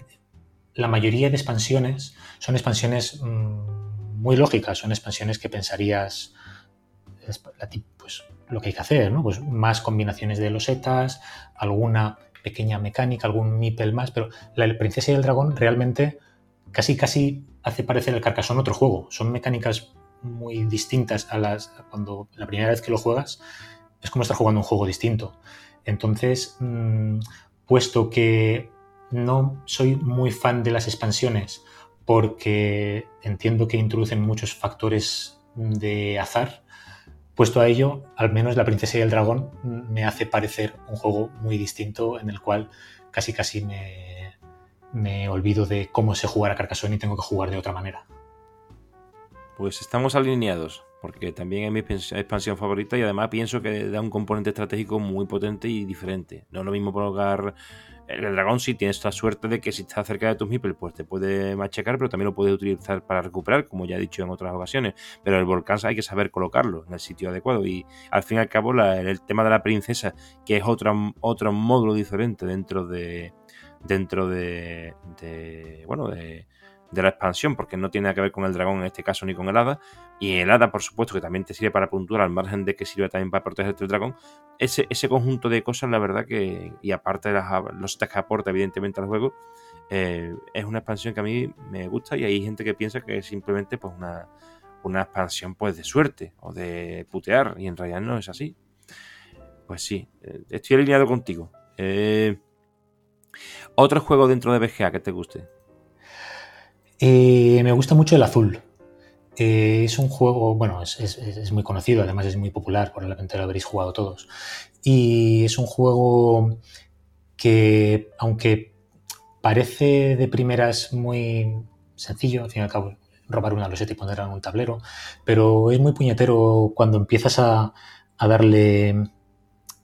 la mayoría de expansiones son expansiones mm, muy lógicas, son expansiones que pensarías pues, lo que hay que hacer, ¿no? Pues más combinaciones de losetas, alguna pequeña mecánica, algún mipel más, pero la princesa y el dragón realmente casi casi hace parecer el Carcassonne otro juego. Son mecánicas muy distintas a las cuando la primera vez que lo juegas es como estar jugando un juego distinto. Entonces, mm, puesto que no soy muy fan de las expansiones porque entiendo que introducen muchos factores de azar. Puesto a ello, al menos la princesa y el dragón me hace parecer un juego muy distinto en el cual casi casi me, me olvido de cómo sé jugar a Carcassonne y tengo que jugar de otra manera. Pues estamos alineados, porque también es mi expansión favorita y además pienso que da un componente estratégico muy potente y diferente. No es lo mismo provocar el dragón sí tienes la suerte de que si está cerca de tus meeples, pues te puede machacar, pero también lo puedes utilizar para recuperar, como ya he dicho en otras ocasiones. Pero el volcán hay que saber colocarlo en el sitio adecuado. Y al fin y al cabo, el tema de la princesa, que es otro, otro módulo diferente dentro de. dentro de. de bueno, de de la expansión, porque no tiene nada que ver con el dragón en este caso ni con el hada. Y el hada, por supuesto, que también te sirve para puntuar, al margen de que sirve también para protegerte del dragón. Ese, ese conjunto de cosas, la verdad que, y aparte de las, los que aporta evidentemente al juego, eh, es una expansión que a mí me gusta y hay gente que piensa que es simplemente pues una, una expansión pues de suerte o de putear y en realidad no es así. Pues sí, eh, estoy alineado contigo. Eh, otro juego dentro de BGA que te guste. Eh, me gusta mucho el azul. Eh, es un juego, bueno, es, muy conocido, además es muy popular, probablemente lo habréis jugado todos. Y es un juego que, aunque parece de primeras muy sencillo, al fin y al cabo, robar una loseta y ponerla en un tablero, pero es muy puñetero cuando empiezas a, darle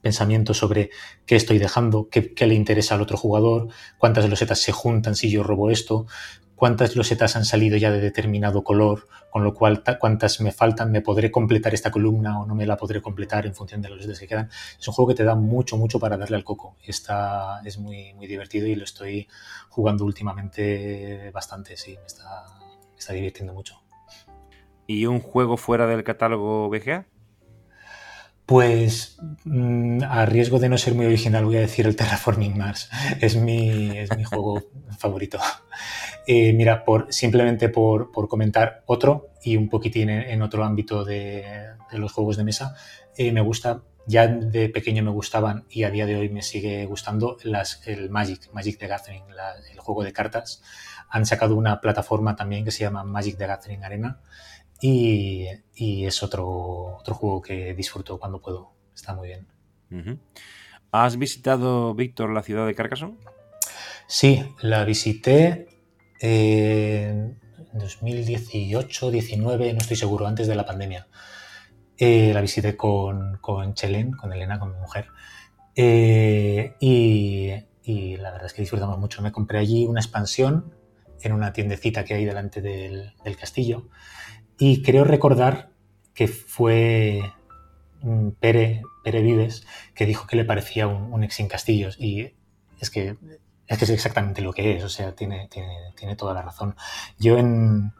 pensamiento sobre qué estoy dejando, qué, le interesa al otro jugador, cuántas losetas se juntan si yo robo esto, cuántas losetas han salido ya de determinado color, con lo cual cuántas me faltan, me podré completar esta columna o no me la podré completar en función de los losetas que quedan. Es un juego que te da mucho, mucho para darle al coco. Está, es muy, muy divertido y lo estoy jugando últimamente bastante, sí, me está, me está divirtiendo mucho. ¿Y un juego fuera del catálogo BGA? Pues mm, a riesgo de no ser muy original voy a decir el Terraforming Mars. Es mi, es mi juego favorito. Eh, mira, por, simplemente por, comentar otro y un poquitín en, otro ámbito de, los juegos de mesa, eh, me gusta, ya de pequeño me gustaban y a día de hoy me sigue gustando el Magic, Magic the Gathering, el juego de cartas. Han sacado una plataforma también que se llama Magic the Gathering Arena y, es otro, otro juego que disfruto cuando puedo. Está muy bien. ¿Has visitado, Víctor, la ciudad de Carcassonne? Sí, la visité en 2018, 19, no estoy seguro, antes de la pandemia. Eh, la visité con, con Chelen, con Elena, con mi mujer. Eh, y, la verdad es que disfrutamos mucho. Me compré allí una expansión en una tiendecita que hay delante del, castillo. Y creo recordar que fue mm, Pere, Pere Vives que dijo que le parecía un, un Exin Castillos. Y es que es es exactamente lo que es, o sea, tiene, tiene, toda la razón. Yo en,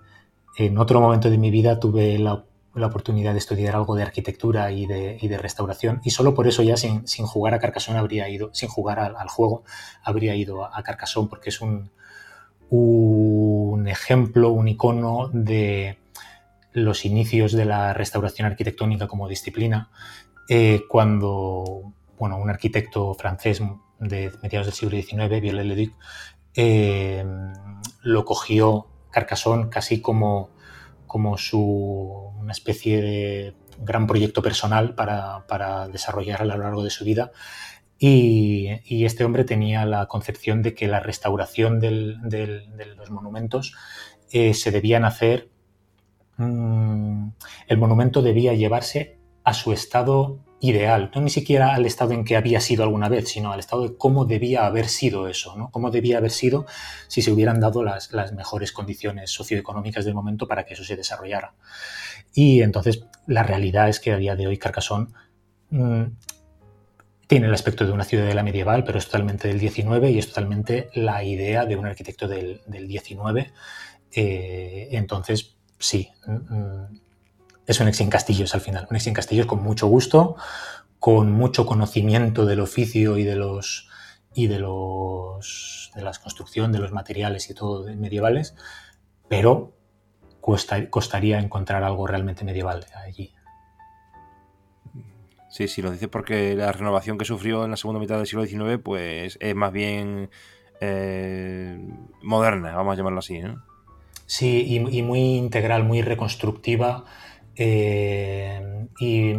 otro momento de mi vida tuve la, oportunidad de estudiar algo de arquitectura y de, restauración y solo por eso ya sin, jugar a Carcassonne habría ido, sin jugar al, juego, habría ido a, Carcassonne porque es un, un ejemplo, un icono de los inicios de la restauración arquitectónica como disciplina, eh, cuando bueno, un arquitecto francés de mediados del siglo XIX, Viollet-le-Duc, eh, lo cogió Carcassonne casi como, como su, una especie de gran proyecto personal para, desarrollar a lo largo de su vida. Y, este hombre tenía la concepción de que la restauración de los monumentos eh, se debían hacer, mm, el monumento debía llevarse a su estado ideal, no ni siquiera al estado en que había sido alguna vez, sino al estado de cómo debía haber sido eso, ¿no? Cómo debía haber sido si se hubieran dado las, mejores condiciones socioeconómicas del momento para que eso se desarrollara. Y entonces la realidad es que a día de hoy Carcassonne mm, tiene el aspecto de una ciudadela medieval, pero es totalmente del 19 y es totalmente la idea de un arquitecto del, del 19. Eh, entonces, sí, mm, mm, es un ex Castillos al final. Un ex Castillos con mucho gusto, con mucho conocimiento del oficio y de los y de los de las construcción, de los materiales y todo medievales, pero costaría encontrar algo realmente medieval allí. Sí, sí, lo dice porque la renovación que sufrió en la segunda mitad del siglo XIX, pues es más bien eh, moderna, vamos a llamarlo así, ¿no? Sí, y, y, muy integral, muy reconstructiva eh, y,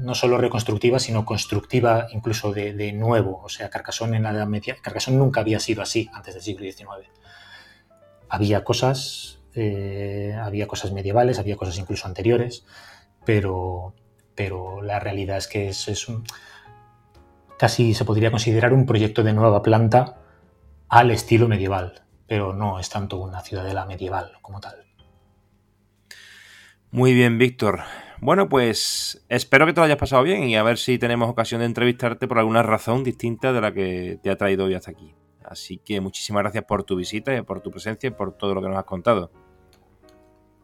no solo reconstructiva, sino constructiva incluso de, nuevo. O sea, Carcassonne en la Edad Media, nunca había sido así antes del siglo XIX. Había cosas, eh, había cosas medievales, había cosas incluso anteriores, pero, pero la realidad es que es, es un, casi se podría considerar un proyecto de nueva planta al estilo medieval, pero no es tanto una ciudadela medieval como tal. Muy bien, Víctor. Bueno, pues espero que te lo hayas pasado bien y a ver si tenemos ocasión de entrevistarte por alguna razón distinta de la que te ha traído hoy hasta aquí. Así que muchísimas gracias por tu visita y por tu presencia y por todo lo que nos has contado.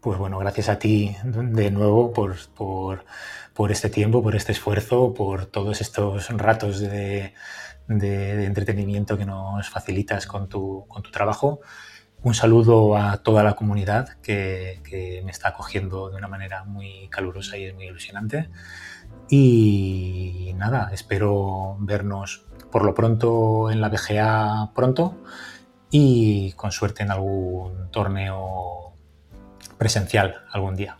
Pues bueno, gracias a ti de nuevo por, por, este tiempo, por este esfuerzo, por todos estos ratos de, de entretenimiento que nos facilitas con tu, con tu trabajo. Un saludo a toda la comunidad que, me está acogiendo de una manera muy calurosa y muy ilusionante. Y nada, espero vernos por lo pronto en la BGA pronto y con suerte en algún torneo presencial algún día.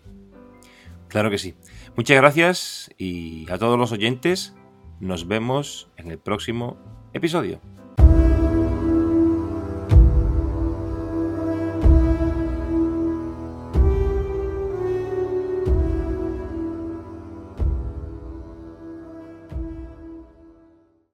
Claro que sí. Muchas gracias y a todos los oyentes nos vemos en el próximo episodio.